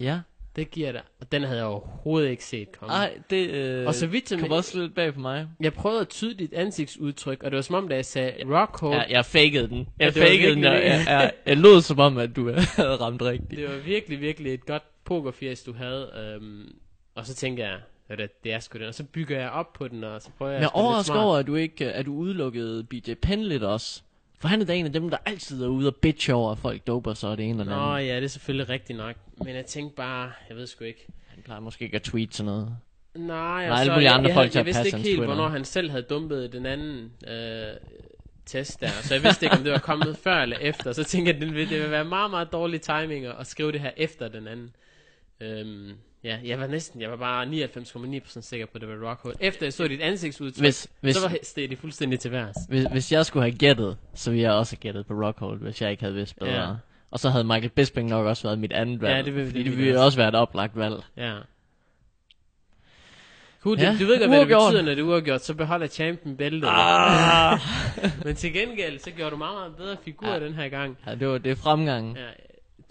Ja. Det giver dig. Og den havde jeg overhovedet ikke set komme. Ej, det øh, Og så vidt som kom jeg- også lidt bag på mig. Jeg prøvede at tyde dit ansigtsudtryk, og det var som om, da jeg sagde Rockhold, Ja, jeg fakede den. Ja, Jeg det var fakede den, og jeg, jeg, jeg lød som om, at du havde ramt rigtigt. det var virkelig, virkelig et godt pokerfjes, du havde. Øhm, og så tænker jeg, at det, det er sgu den. Og så bygger jeg op på den, og så prøver jeg overrasker smart. over, at du ikke at du udelukkede BJ Penn lidt også. For han er da en af dem, der altid er ude og bitch over, at folk doper sig og det ene eller Nå andet. ja, det er selvfølgelig rigtigt nok. Men jeg tænkte bare, jeg ved sgu ikke. Han plejer måske ikke at tweete sådan noget. Nej, Der og er alle så, mulige jeg, andre jeg, folk jeg, jeg at vidste ikke helt, Twitter. hvornår han selv havde dumpet den anden øh, test der. Så jeg vidste ikke, om det var kommet før eller efter. Så tænkte jeg, det vil, det vil være meget, meget dårlig timing at skrive det her efter den anden. Øhm, ja, jeg var næsten, jeg var bare 99,9% sikker på, at det var Rockhold. Efter jeg så dit ansigtsudtryk, Hvis, hvis, så var steg det fuldstændig til værs. hvis, hvis jeg skulle have gættet, så ville jeg også have gættet på Rockhold, hvis jeg ikke havde vidst bedre. Ja. Og så havde Michael Bisping nok også været mit andet valg. Ja, det vil- fordi det det vil ville jeg også være et oplagt valg. Ja. Cool, Ja, du ved godt, hvad det betyder, når det er uafgjort, så beholder champion bæltet. Ah. Men til gengæld, så gjorde du meget, meget bedre figur Ja. den her gang. ja, det var det er fremgang. Ja,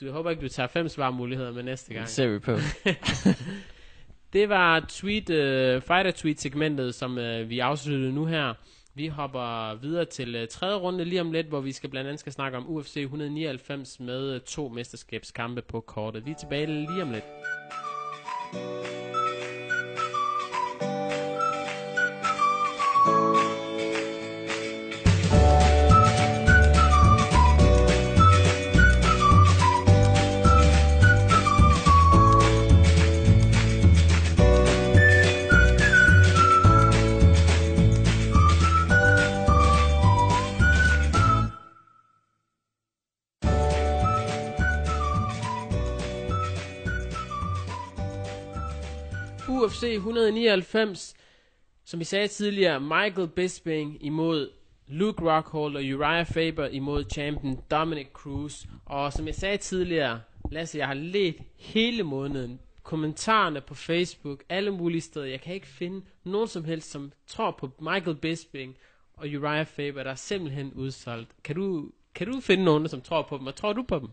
du jeg håber ikke, du tager fem svarmuligheder med næste gang. Det ser vi på. Det var tweet, uh, fighter tweet segmentet, som uh, vi afsluttede nu her. Vi hopper videre til uh, tredje runde lige om lidt, hvor vi skal blandt andet skal snakke om UFC 199 med uh, to mesterskabskampe på kortet. Vi er tilbage lige om lidt. UFC 199, som vi sagde tidligere, Michael Bisping imod Luke Rockhold og Uriah Faber imod champion Dominic Cruz. Og som jeg sagde tidligere, Lasse, jeg har let hele måneden. Kommentarerne på Facebook, alle mulige steder. Jeg kan ikke finde nogen som helst, som tror på Michael Bisping og Uriah Faber, der er simpelthen udsolgt. Kan du, kan du finde nogen, som tror på dem, og tror du på dem?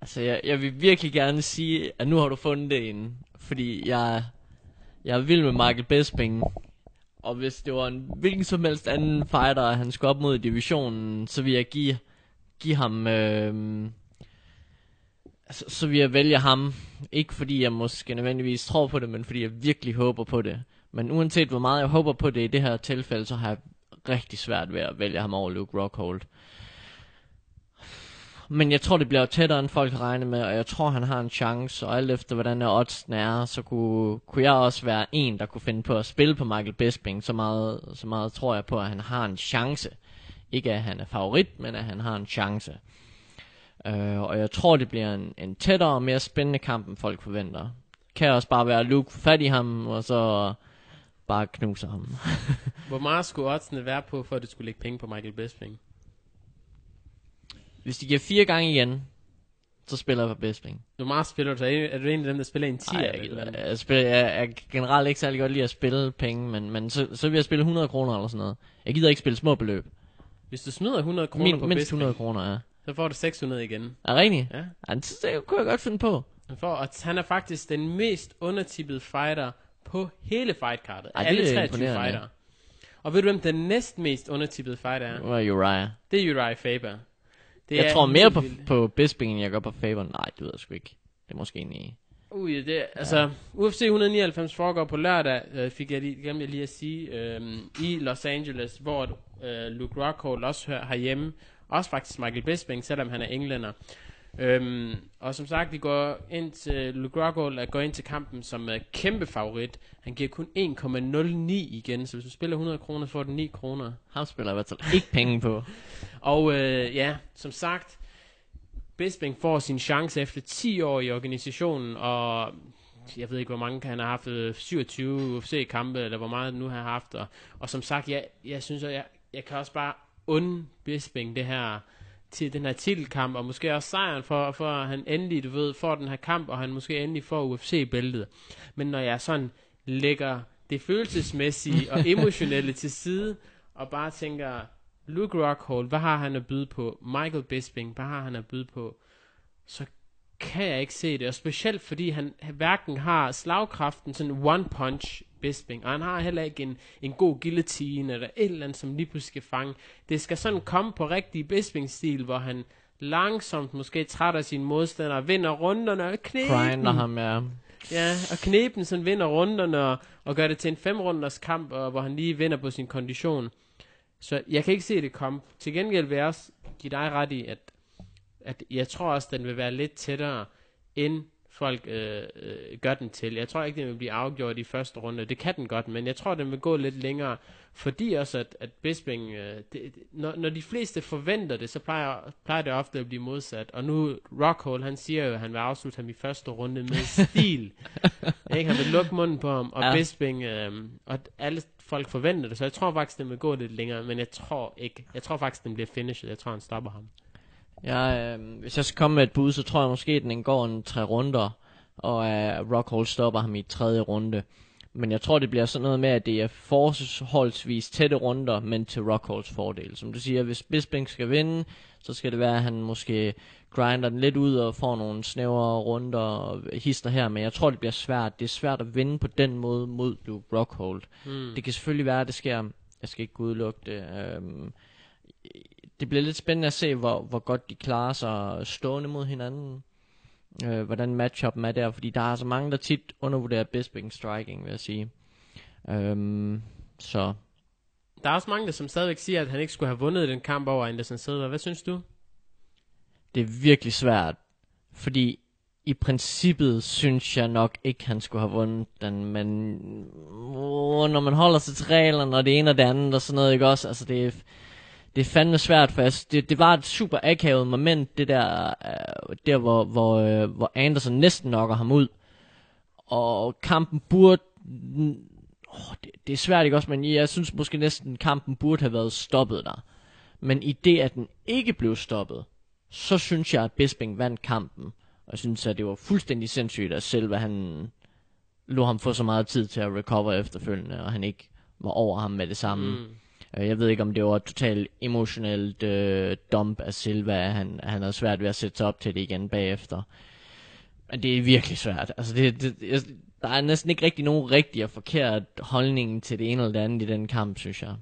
Altså, jeg, jeg vil virkelig gerne sige, at nu har du fundet det inde. Fordi jeg, jeg er vild med Michael Bisping. Og hvis det var en hvilken som helst anden fighter, han skulle op mod i divisionen, så vil jeg give, give ham... Øh, så, så vil jeg vælge ham. Ikke fordi jeg måske nødvendigvis tror på det, men fordi jeg virkelig håber på det. Men uanset hvor meget jeg håber på det i det her tilfælde, så har jeg rigtig svært ved at vælge ham over Luke Rockhold. Men jeg tror, det bliver tættere, end folk regner med, og jeg tror, han har en chance, og alt efter, hvordan er oddsen er, så kunne, kunne jeg også være en, der kunne finde på at spille på Michael Bisping. Så meget, så meget tror jeg på, at han har en chance. Ikke at han er favorit, men at han har en chance. Øh, og jeg tror, det bliver en, en tættere og mere spændende kamp, end folk forventer. Kan også bare være Luke fat i ham, og så bare knuse ham. Hvor meget skulle oddsene være på, for at du skulle lægge penge på Michael Bisping? Hvis de giver fire gange igen, så spiller jeg på Bisping. Hvor meget spiller du så? Er du en af dem, der spiller en 10? Ej, jeg, gider, jeg, spiller, jeg, jeg generelt ikke særlig godt lide at spille penge, men, men så, så vil jeg spille 100 kroner eller sådan noget. Jeg gider ikke spille små beløb. Hvis du smider 100 kroner Min, på mindst Bisping, 100 kroner, ja. så får du 600 igen. Er det rigtigt? Ja. Ja, det, det kunne jeg godt finde på. Han, får, og han er faktisk den mest undertippede fighter på hele fightcardet. Ej, alle er 23 imponerende. fighter. Og ved du, hvem den næst mest undertippede fighter er? Det var Uriah. Det er Uriah Faber. Det Jeg tror mere på, vildt. på Bisping, end jeg gør på Faber. Nej, det ved jeg sgu ikke. Det er måske egentlig... Ui, det, altså, UFC 199 foregår på lørdag, øh, fik jeg lige, glemte jeg lige at sige, øh, i Los Angeles, hvor øh, Luke Rockhold også hører herhjemme. Også faktisk Michael Bisping, selvom han er englænder. Øhm, og som sagt, vi går ind til, Rockhold går ind til kampen som øh, kæmpe favorit. Han giver kun 1,09 igen, så hvis du spiller 100 kroner, får du 9 kroner. Ham spiller i hvert fald ikke penge på. Og øh, ja, som sagt, Bisping får sin chance efter 10 år i organisationen, og jeg ved ikke, hvor mange han har haft, øh, 27 UFC-kampe, eller hvor meget han nu har haft, og, og som sagt, jeg, jeg synes, at jeg, jeg kan også bare unde Bisping det her, til den her titelkamp, og måske også sejren for, for at han endelig, du ved, får den her kamp, og han måske endelig får UFC-bæltet. Men når jeg sådan lægger det følelsesmæssige og emotionelle til side, og bare tænker, Luke Rockhold, hvad har han at byde på? Michael Bisping, hvad har han at byde på? Så kan jeg ikke se det, og specielt fordi han hverken har slagkraften, sådan one punch Bisping, og han har heller ikke en, en god guillotine, eller et eller andet, som lige pludselig skal fange. Det skal sådan komme på rigtig Bisping-stil, hvor han langsomt måske trætter sine modstandere, vinder runderne og. Grinder ham, ja. Ja, og knepen sådan vinder runderne og, og gør det til en femrunders kamp, og, hvor han lige vinder på sin kondition. Så jeg kan ikke se det komme. Til gengæld vil jeg også give dig ret i, at, at jeg tror også, den vil være lidt tættere, end folk øh, øh, gør den til. Jeg tror ikke, den vil blive afgjort i første runde. Det kan den godt, men jeg tror, den vil gå lidt længere. Fordi også, at, at Bisping, øh, det, når, når de fleste forventer det, så plejer, plejer det ofte at blive modsat. Og nu, Rockhold, han siger jo, at han vil afslutte ham i første runde med stil. ikke? Han vil lukke munden på ham, og ja. Bisping, øh, og alle folk forventer det, så jeg tror faktisk, den vil gå lidt længere, men jeg tror ikke. Jeg tror faktisk, den bliver finished. Jeg tror, han stopper ham. Jeg, øh, hvis jeg skal komme med et bud, så tror jeg måske, at den går en tre runder, og øh, Rockhold stopper ham i tredje runde. Men jeg tror, det bliver sådan noget med, at det er forholdsvis tætte runder, men til Rockholds fordel. Som du siger, hvis Bisping skal vinde, så skal det være, at han måske grinder den lidt ud og får nogle snævre runder og hister her. Men jeg tror, det bliver svært. Det er svært at vinde på den måde mod Luke Rockhold. Mm. Det kan selvfølgelig være, at det sker. Jeg skal ikke udelukke det. Øhm, det bliver lidt spændende at se, hvor, hvor godt de klarer sig stående mod hinanden. Øh, hvordan matchupen er der, fordi der er så mange, der tit undervurderer Bisping striking, vil jeg sige. Øhm, så Der er også mange, der som stadigvæk siger, at han ikke skulle have vundet den kamp over Anderson Silva. Hvad synes du? det er virkelig svært, fordi i princippet synes jeg nok ikke, han skulle have vundet den, men når man holder sig til reglerne, og det ene og det andet, og sådan noget, ikke også, altså det er, det er fandme svært, for altså, det, det var et super akavet moment, det der, øh, der hvor, hvor, øh, hvor Anderson næsten nokker ham ud, og kampen burde, oh, det, det er svært, ikke også, men jeg synes måske næsten, kampen burde have været stoppet der. Men i det, at den ikke blev stoppet, så synes jeg, at Bisping vandt kampen. Og jeg synes, at det var fuldstændig sindssygt, at selv han lå ham få så meget tid til at recover efterfølgende, og han ikke var over ham med det samme. Mm. Øh, jeg ved ikke, om det var et totalt emotionelt øh, dump af Silva, at han, han havde svært ved at sætte sig op til det igen bagefter. Men det er virkelig svært. Altså, det, det, jeg, der er næsten ikke rigtig nogen rigtig og forkert holdning til det ene eller det andet i den kamp, synes jeg.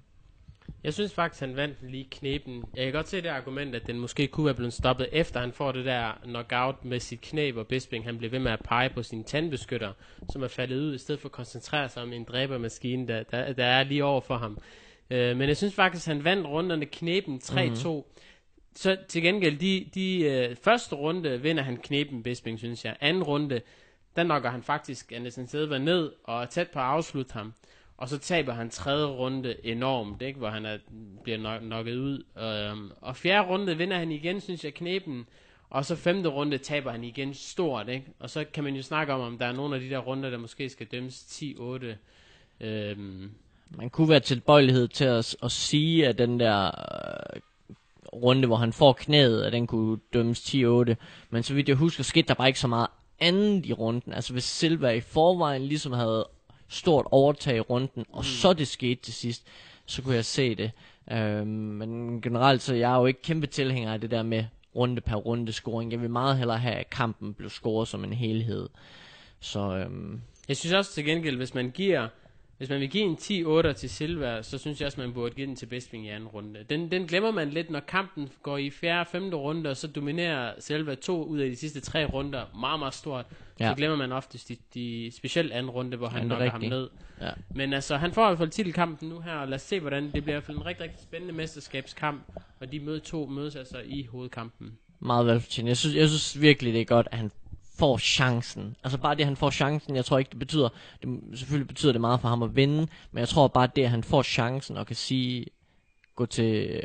Jeg synes faktisk, han vandt lige knepen. Jeg kan godt se det argument, at den måske kunne være blevet stoppet, efter han får det der knockout med sit knæ, hvor Bisping han bliver ved med at pege på sin tandbeskytter, som er faldet ud, i stedet for at koncentrere sig om en dræbermaskine, der, der, der er lige over for ham. Øh, men jeg synes faktisk, han vandt runderne knepen 3-2. Mm-hmm. Så til gengæld, de, de øh, første runde vinder han knepen Bisping, synes jeg. Anden runde, der knocker han faktisk Anderson Silva ned og er tæt på at afslutte ham. Og så taber han tredje runde enormt, ikke? hvor han er, bliver nok, knocket ud. Øhm, og fjerde runde vinder han igen, synes jeg, knepen. Og så femte runde taber han igen stort. Ikke? Og så kan man jo snakke om, om der er nogle af de der runder, der måske skal dømmes 10-8. Øhm, Man kunne være tilbøjelighed til at, at sige, at den der øh, runde, hvor han får knæet, at den kunne dømmes 10-8. Men så vidt jeg husker, skete der bare ikke så meget andet i runden. Altså hvis Silva i forvejen ligesom havde stort overtag i runden, og mm. så det skete til sidst, så kunne jeg se det. Øhm, men generelt så jeg er jo ikke kæmpe tilhænger af det der med runde per runde scoring. Jeg vil meget hellere have, at kampen blev scoret som en helhed. Så øhm, Jeg synes også til gengæld, hvis man giver hvis man vil give en 10-8 til Silva, så synes jeg også, man burde give den til Bisping i anden runde. Den, den glemmer man lidt, når kampen går i 4. og 5. runde, og så dominerer Silva to ud af de sidste tre runder meget, meget stort. Ja. Så glemmer man oftest de, de specielt anden runde, hvor han Ja, ham ned. Ja. Men altså, han får i hvert fald titelkampen nu her, og lad os se, hvordan det bliver i hvert fald en rigtig, rigtig spændende mesterskabskamp, og de møde to mødes altså i hovedkampen. Meget velfortjent. Jeg synes, jeg synes virkelig, det er godt, at han får chancen. Altså bare det, at han får chancen, jeg tror ikke, det betyder, det, selvfølgelig betyder det meget for ham at vinde, men jeg tror bare det, at han får chancen og kan sige, gå til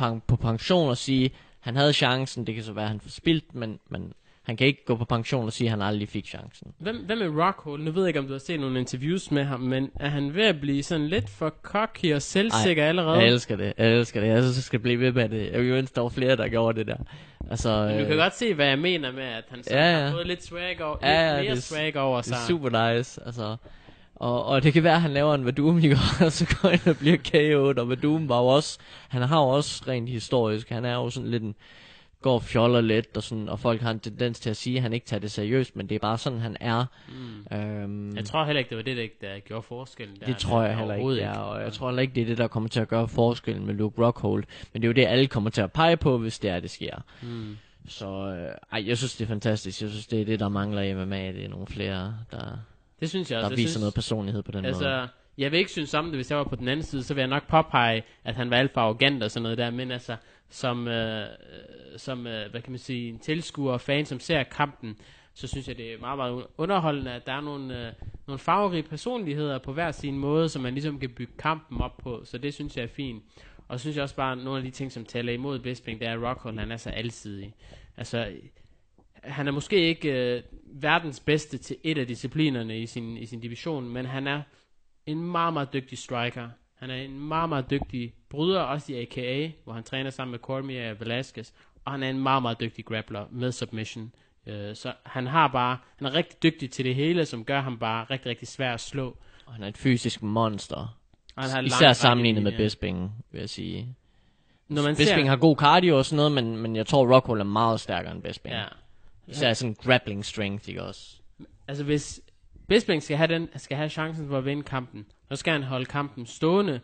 øh, på pension og sige, han havde chancen, det kan så være, at han får spildt, men, men han kan ikke gå på pension og sige, at han aldrig fik chancen. Hvem, hvem er Rockhold? Nu ved jeg ikke, om du har set nogle interviews med ham, men er han ved at blive sådan lidt for cocky og selvsikker Ej, allerede? Jeg elsker det, jeg elsker det, jeg synes, jeg skal blive ved med det. Jeg vil ønske, der var flere, der gjorde det der. Altså, Men du kan øh, godt se, hvad jeg mener med, at han sådan Ja, ja, har fået lidt swag over, Ja, ja, lidt mere det swag over Det sig. er super nice, altså. Og, og det kan være, at han laver en Vadum, ikke? og så går ind og bliver KO'd, og Vadum var jo også, han har jo også rent historisk, han er jo sådan lidt en, går og fjoller lidt, og, sådan, og folk har en tendens til at sige, at han ikke tager det seriøst, men det er bare sådan, han er. Mm. Øhm, Jeg tror heller ikke, det var det, der, der gjorde forskellen. Der, det tror jeg heller ikke, ja, og jeg tror heller ikke, det er det, der kommer til at gøre forskellen med Luke Rockhold. Men det er jo det, alle kommer til at pege på, hvis det er, det sker. Mm. Så øh, ej, jeg synes, det er fantastisk. Jeg synes, det er det, der mangler i MMA. Det er nogle flere, der, Det synes jeg der også. Jeg viser synes, noget personlighed på den måde. Jeg vil ikke synes om det, hvis jeg var på den anden side, så vil jeg nok påpege, at han var alt for arrogant og sådan noget der, men altså, som, øh, øh som øh, hvad kan man sige, en tilskuer og fan, som ser kampen, så synes jeg, det er meget, meget underholdende, at der er nogle, øh, nogle farverige personligheder på hver sin måde, som man ligesom kan bygge kampen op på, så det synes jeg er fint. Og så synes jeg også bare, at nogle af de ting, som taler imod Bisping, det er, at Rockhold, han er så alsidig. Altså, han er måske ikke øh, verdens bedste til et af disciplinerne i sin, i sin division, men han er en meget, meget dygtig striker. Han er en meget, meget dygtig bryder, også i AKA, hvor han træner sammen med Cormier og Velasquez. Og han er en meget, meget dygtig grappler med submission. Øh, så han har bare, han er rigtig dygtig til det hele, som gør ham bare rigtig, rigtig svær at slå. Og han er et fysisk monster. Og han har Især sammenlignet med. Bisping, vil jeg sige. Når man Bisping ser, har god cardio og sådan noget, men, men jeg tror, Rockhold er meget stærkere end Bisping. ja, Især sådan grappling strength, ikke også? altså hvis Bisping skal have, den, skal have chancen for at vinde kampen, så skal han holde kampen stående.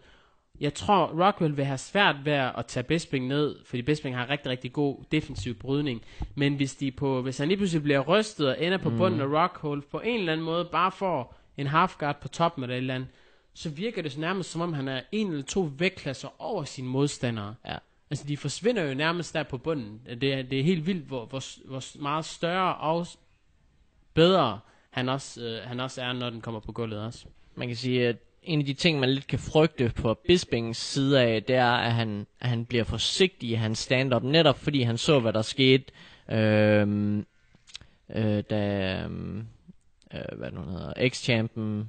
Jeg tror, Rockwell vil have svært ved at tage Bisping ned, fordi Bisping har rigtig, rigtig god defensiv brydning. Men hvis, de på, hvis han lige pludselig bliver rystet og ender på bunden af Rockhold, på en eller anden måde bare får en halfguard på toppen eller et eller andet, så virker det så nærmest som om, han er en eller to vægtklasser over sine modstandere. Ja. Altså, de forsvinder jo nærmest der på bunden. Det er, det er helt vildt, hvor, hvor, hvor meget større og bedre han også, øh, han også er, når den kommer på gulvet også. Man kan sige, at en af de ting, man lidt kan frygte på Bispings side af, det er, at han, at han bliver forsigtig i hans stand-up, netop fordi han så, hvad der skete, øhm, øh, da, øhm, øh, hvad nu hedder, X-champen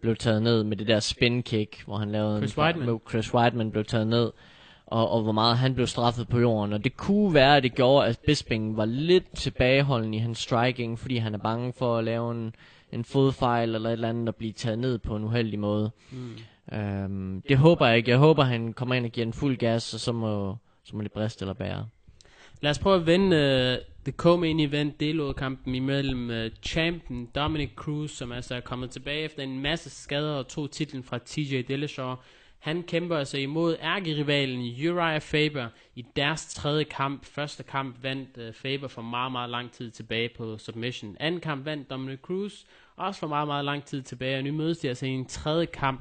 blev taget ned med det der spin kick, hvor han lavede Chris en. Med Chris Weidman blev taget ned, og, og hvor meget han blev straffet på jorden. Og det kunne være, at det gjorde, at Bisping var lidt tilbageholden i hans striking, fordi han er bange for at lave en, en fodfejl eller et eller andet og blive taget ned på en uheldig måde. Mm. Øhm, det håber jeg ikke. Jeg håber, han kommer ind og giver en fuld gas, og så må, så må det briste eller bære. Lad os prøve at vende uh, det co-main event delådkampen imellem uh, champion Dominic Cruz, som altså er kommet tilbage efter en masse skader og tog titlen fra TJ Dillashaw. Han kæmper altså imod ærgerivalen Uriah Faber i deres tredje kamp. Første kamp vandt uh, Faber for meget, meget lang tid tilbage på submission. Anden kamp vandt Dominic Cruz, også for meget, meget lang tid tilbage. Og nu mødes de altså i en tredje kamp.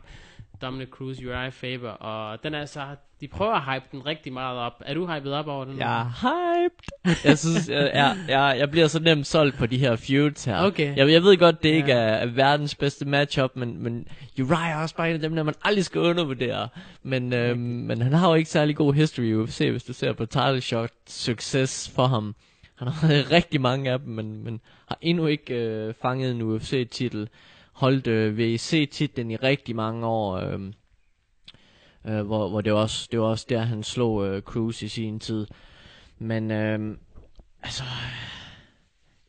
Dominic Cruz, Uriah Faber, og den er altså, de prøver at hype den rigtig meget op. Er du hyped op over den? Jeg er hyped. jeg synes, jeg, jeg, jeg, jeg bliver så nemt solgt på de her feuds her. Okay. Jeg, jeg ved godt, det Ja. ikke er, er verdens bedste matchup, men, men Uriah er også bare en af dem, der man aldrig skal undervurdere. Men, øhm, men han har jo ikke særlig god history i UFC, hvis du ser på title shot succes for ham. Han har rigtig mange af dem, men, men har endnu ikke øh, fanget en UFC-titel. Holdt øh, VEC-titlen i rigtig mange år. Øh, øh, hvor, hvor det var også, det var også der, han slog øh, Cruz i sin tid. Men øh, altså,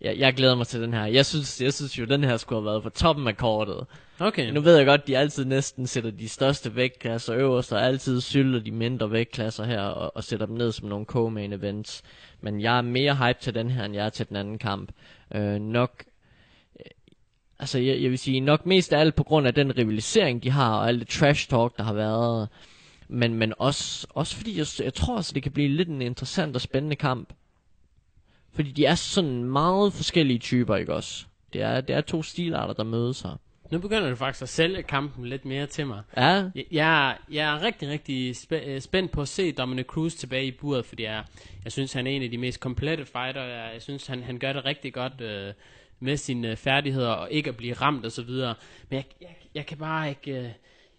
jeg, jeg glæder mig til den her. Jeg synes, jeg synes jo, den her skulle have været på toppen af kortet. Okay. Nu ved jeg godt, de altid næsten sætter de største vægtklasser øverst, og altid sylter de mindre vægtklasser her, og, og sætter dem ned som nogle co-main events. Men jeg er mere hype til den her, end jeg er til den anden kamp. Øh, nok, altså jeg, jeg vil sige nok mest af alt på grund af den rivalisering, de har, og alt det trash talk, der har været. Men, men også, også fordi jeg, jeg tror også, det kan blive lidt en interessant og spændende kamp. Fordi de er sådan meget forskellige typer, ikke også? Det er, det er to stilarter, der mødes her. Nu begynder du faktisk at sælge kampen lidt mere til mig. Ja, Jeg, jeg, er- jeg er rigtig, rigtig spæ- øh, spændt på at se Dominic Cruz tilbage i buret, fordi jeg, jeg synes, han er en af de mest komplette fighter. Jeg, jeg synes, han, han gør det rigtig godt øh, med sine øh, færdigheder og ikke at blive ramt og så videre. Men jeg, jeg, jeg kan bare ikke... Øh,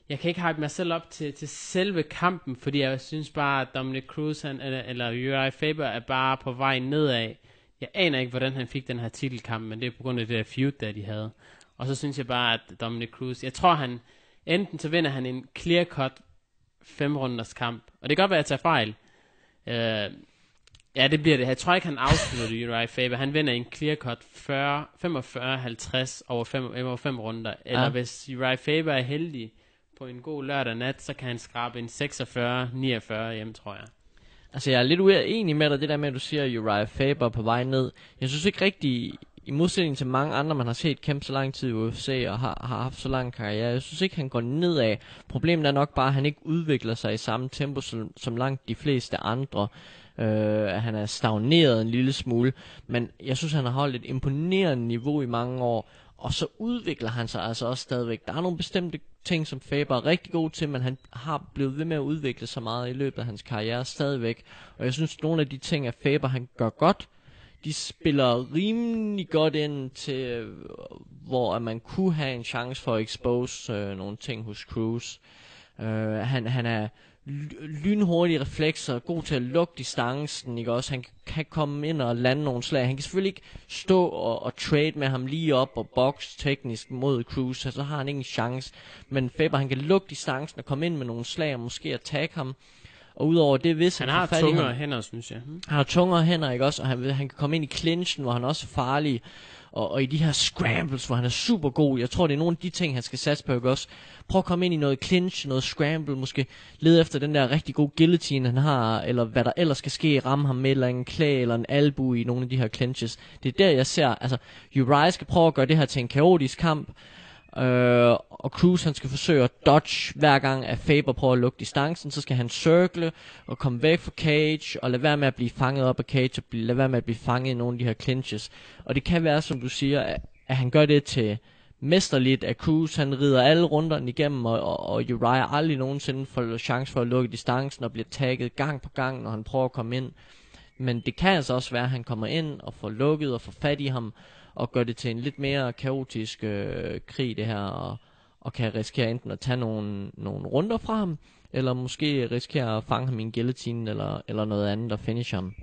jeg kan ikke hype mig selv op til, til selve kampen, fordi jeg synes bare, at Dominic Cruz han, eller, eller Uri Faber er bare på vej nedad. Jeg aner ikke, hvordan han fik den her titelkamp, men det er på grund af det der feud, der de havde. Og så synes jeg bare, at Dominic Cruz, jeg tror han, enten så vinder han en clear-cut femrunders kamp, og det kan godt være, at jeg tager fejl. Øh, ja, det bliver det. Jeg tror ikke, han afslutter Uriah Faber. Han vinder en clear-cut 40, 45-50 over fem, over fem runder. Eller Ja. hvis Uriah Faber er heldig på en god lørdag nat, så kan han skrabe en 46-49 hjem, tror jeg. altså jeg er lidt uenig med dig, det der med, at du siger, Uriah Faber er på vej ned. Jeg synes ikke rigtig, i modsætning til mange andre, man har set kæmpe så lang tid i UFC og har, har haft så lang karriere, jeg synes ikke, han går nedad. Problemet er nok bare, at han ikke udvikler sig i samme tempo som, som langt de fleste andre. Øh, at han er stagneret en lille smule, men jeg synes, han har holdt et imponerende niveau i mange år, og så udvikler han sig altså også stadigvæk. Der er nogle bestemte ting, som Faber er rigtig god til, men han har blevet ved med at udvikle sig meget i løbet af hans karriere stadigvæk. Og jeg synes, nogle af de ting, at Faber han gør godt, de spiller rimelig godt ind til, hvor at man kunne have en chance for at expose øh, nogle ting hos Cruz. Øh, han, han er lynhurtige reflekser, god til at lukke distancen, ikke også? Han kan komme ind og lande nogle slag. Han kan selvfølgelig ikke stå og, og trade med ham lige op og box teknisk mod Cruz, så, så har han ingen chance. Men Faber, han kan lukke distancen og komme ind med nogle slag og måske attack ham. Og udover det, hvis Han han, har ham- tungere hænder, synes jeg. Hmm? han har tungere hænder, ikke også? Og han, han kan komme ind i clinchen, hvor han også er farlig. Og, og i de her scrambles, hvor han er super god. Jeg tror, det er nogle af de ting, han skal satse på, ikke også? Prøv at komme ind i noget clinch, noget scramble, måske lede efter den der rigtig gode guillotine, han har, eller hvad der ellers skal ske, ramme ham med, eller en klæ, eller en albu i nogle af de her clinches. Det er der, jeg ser, altså, Uriah skal prøve at gøre det her til en kaotisk kamp, Øh, og Cruz han skal forsøge at dodge hver gang at Faber prøver at lukke distancen, så skal han circle og komme væk fra cage og lade være med at blive fanget op af cage og blive, lade være med at blive fanget i nogle af de her clinches. Og det kan være, som du siger, at, at han gør det til mesterligt, at Cruz han rider alle runderne igennem, og, og, og Uriah aldrig nogensinde får chance for at lukke distancen og bliver tagget gang på gang, når han prøver at komme ind. Men det kan altså også være, at han kommer ind og får lukket og får fat i ham, og gør det til en lidt mere kaotisk øh, krig det her, og, og kan risikere enten at tage nogle, nogle runder fra ham, eller måske risikere at fange ham i en guillotine, eller, eller noget andet og finish ham.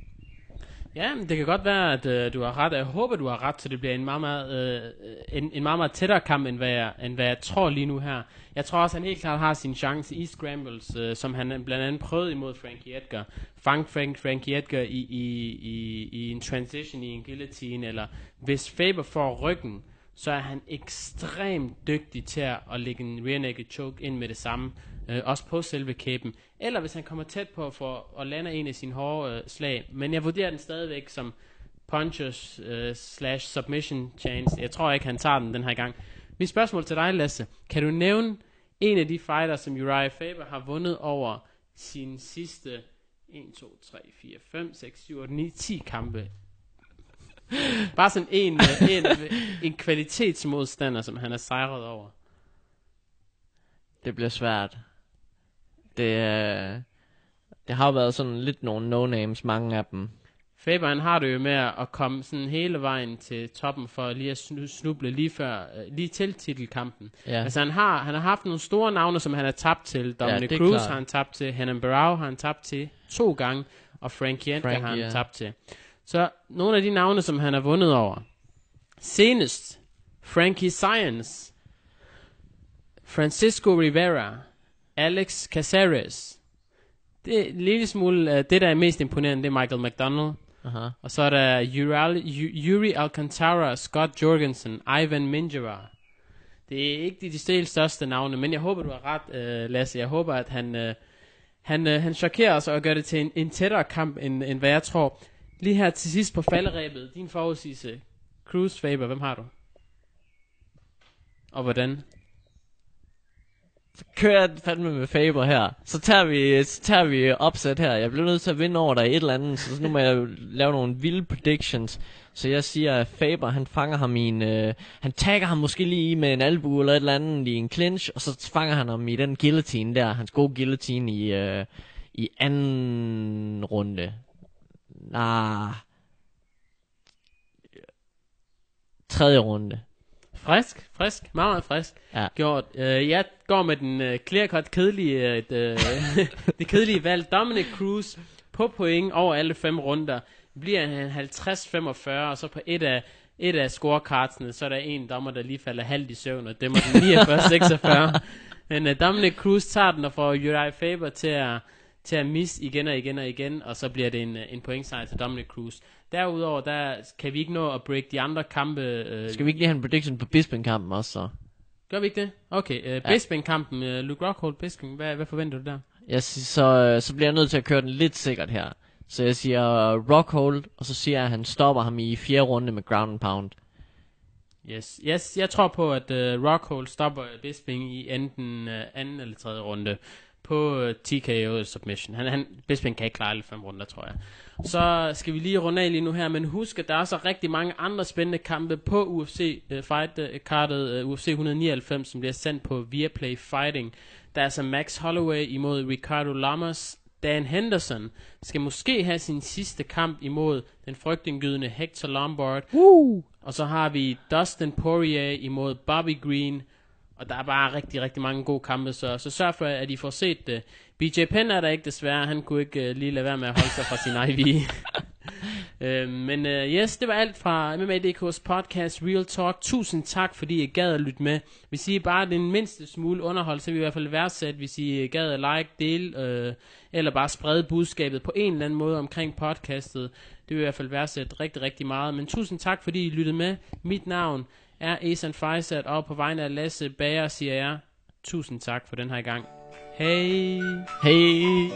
Ja, men det kan godt være, at øh, du har ret. Jeg håber, du har ret, så det bliver en meget, meget, øh, en, en meget, meget tættere kamp, end hvad, jeg, end hvad jeg tror lige nu her. Jeg tror også, han helt klart har sin chance i scrambles, øh, som han blandt andet prøvede imod Frankie Edgar. Fang Frank, Frankie Edgar i, i, i, i en transition, i en guillotine, eller hvis Faber får ryggen, så er han ekstremt dygtig til at at lægge en rear naked choke ind med det samme, øh, også på selve kæben. Eller hvis han kommer tæt på for at lande en af sine hårde øh, slag. Men jeg vurderer den stadigvæk som punches øh, slash submission chance. Jeg tror ikke, han tager den den her gang. Mit spørgsmål til dig, Lasse. Kan du nævne en af de fighters, som Uriah Faber har vundet over sin sidste 1, 2, 3, 4, 5, 6, 7, 8, 9, 10 kampe? Bare sådan en, en, en kvalitetsmodstander, som han er sejret over. Det bliver svært. Det, øh, det har været sådan lidt nogle no-names, mange af dem. Faber han har det jo med at komme sådan hele vejen til toppen for lige at snu- snuble lige før, øh, lige til titelkampen. Ja. Ja. Altså han har, han har haft nogle store navne, som han har tabt til. Dominic er Cruz klart. har han tabt til, Henan Barrow har han tabt til to gange, og Frank Frankie, har han ja. tabt til. Så nogle af de navne, som han har vundet over. Senest, Frankie Science, Francisco Rivera, Alex Caceres. Det er en lille smule, uh, det der er mest imponerende, det er Michael McDonald. Aha. Og så er der Yuri, Yu- Yuri Alcantara, Scott Jorgensen, Ivan Minjava. Det er ikke de, de største navne, men jeg håber, du har ret, uh, Lasse. Jeg håber, at han, uh, han, uh, han chokerer os og gør det til en, en tættere kamp, end, end hvad jeg tror. Lige her til sidst på falderæbet, din forudsigelse. Cruz Faber, hvem har du? Og hvordan? Kører jeg fandme med Faber her. Så tager vi, så tager vi opsæt her. Jeg bliver nødt til at vinde over dig et eller andet, så nu må jeg lave nogle vilde predictions. Så jeg siger, at Faber, han fanger ham i en... Øh, han tagger ham måske lige med en albu eller et eller andet i en clinch, og så fanger han ham i den guillotine der, hans gode guillotine i, øh, i anden runde. Nej. Tredje runde. Frisk, frisk, meget, meget frisk Ja. gjort. Uh, jeg går med den uh, clear-cut kedelige, uh, det, det kedelige valg. Dominic Cruz på point over alle fem runder. Bliver en 50-45, og så på et af, et af scorecardsene, så er der en dommer, der lige falder halvt i søvn, og det må den 49-46. Men uh, Dominic Cruz tager den og får Uriah Faber til at, til at misse igen og igen og igen, og så bliver det en, øh, en pointsejr til Dominic Cruz. Derudover, der kan vi ikke nå at break de andre kampe. Uh, Skal vi ikke lige have en prediction på Bisping-kampen også så? Gør vi ikke det? Okay, uh, Ja. Bisping-kampen, uh, Luke Rockhold, Bisping, hvad, hvad forventer du der? Jeg siger, så, øh, så bliver jeg nødt til at køre den lidt sikkert her. Så jeg siger uh, Rockhold, og så siger jeg, at han stopper ham i fjerde runde med ground and pound. Yes, yes jeg tror på, at uh, Rockhold stopper Bisping i enten uh, anden eller tredje runde på uh, TKO submission. Han, han, Bisping kan ikke klare alle fem runder, tror jeg. Så skal vi lige runde af lige nu her, men husk, at der er så rigtig mange andre spændende kampe på UFC uh, fight uh, kartet uh, UFC 199, som bliver sendt på Viaplay Fighting. Der er altså Max Holloway imod Ricardo Lamas. Dan Henderson skal måske have sin sidste kamp imod den frygtindgydende Hector Lombard. Woo! Og så har vi Dustin Poirier imod Bobby Green. Og der er bare rigtig, rigtig mange gode kampe, så, så sørg for, at I får set det. BJ Penn er der ikke desværre. Han kunne ikke uh, lige lade være med at holde sig fra sin IV. uh, men uh, yes, det var alt fra MMA.dk's podcast Real Talk. Tusind tak, fordi I gad at lytte med. Hvis I bare den mindste smule underhold, så vil vi i hvert fald værdsat, hvis I gad at like, dele, uh, eller bare sprede budskabet på en eller anden måde omkring podcastet. Det vil i hvert fald værdsætte rigtig, rigtig meget. Men tusind tak, fordi I lyttede med. Mit navn er Esan Fejsat, og på vegne af Lasse Bager siger jeg tusind tak for den her gang. Hej! Hey!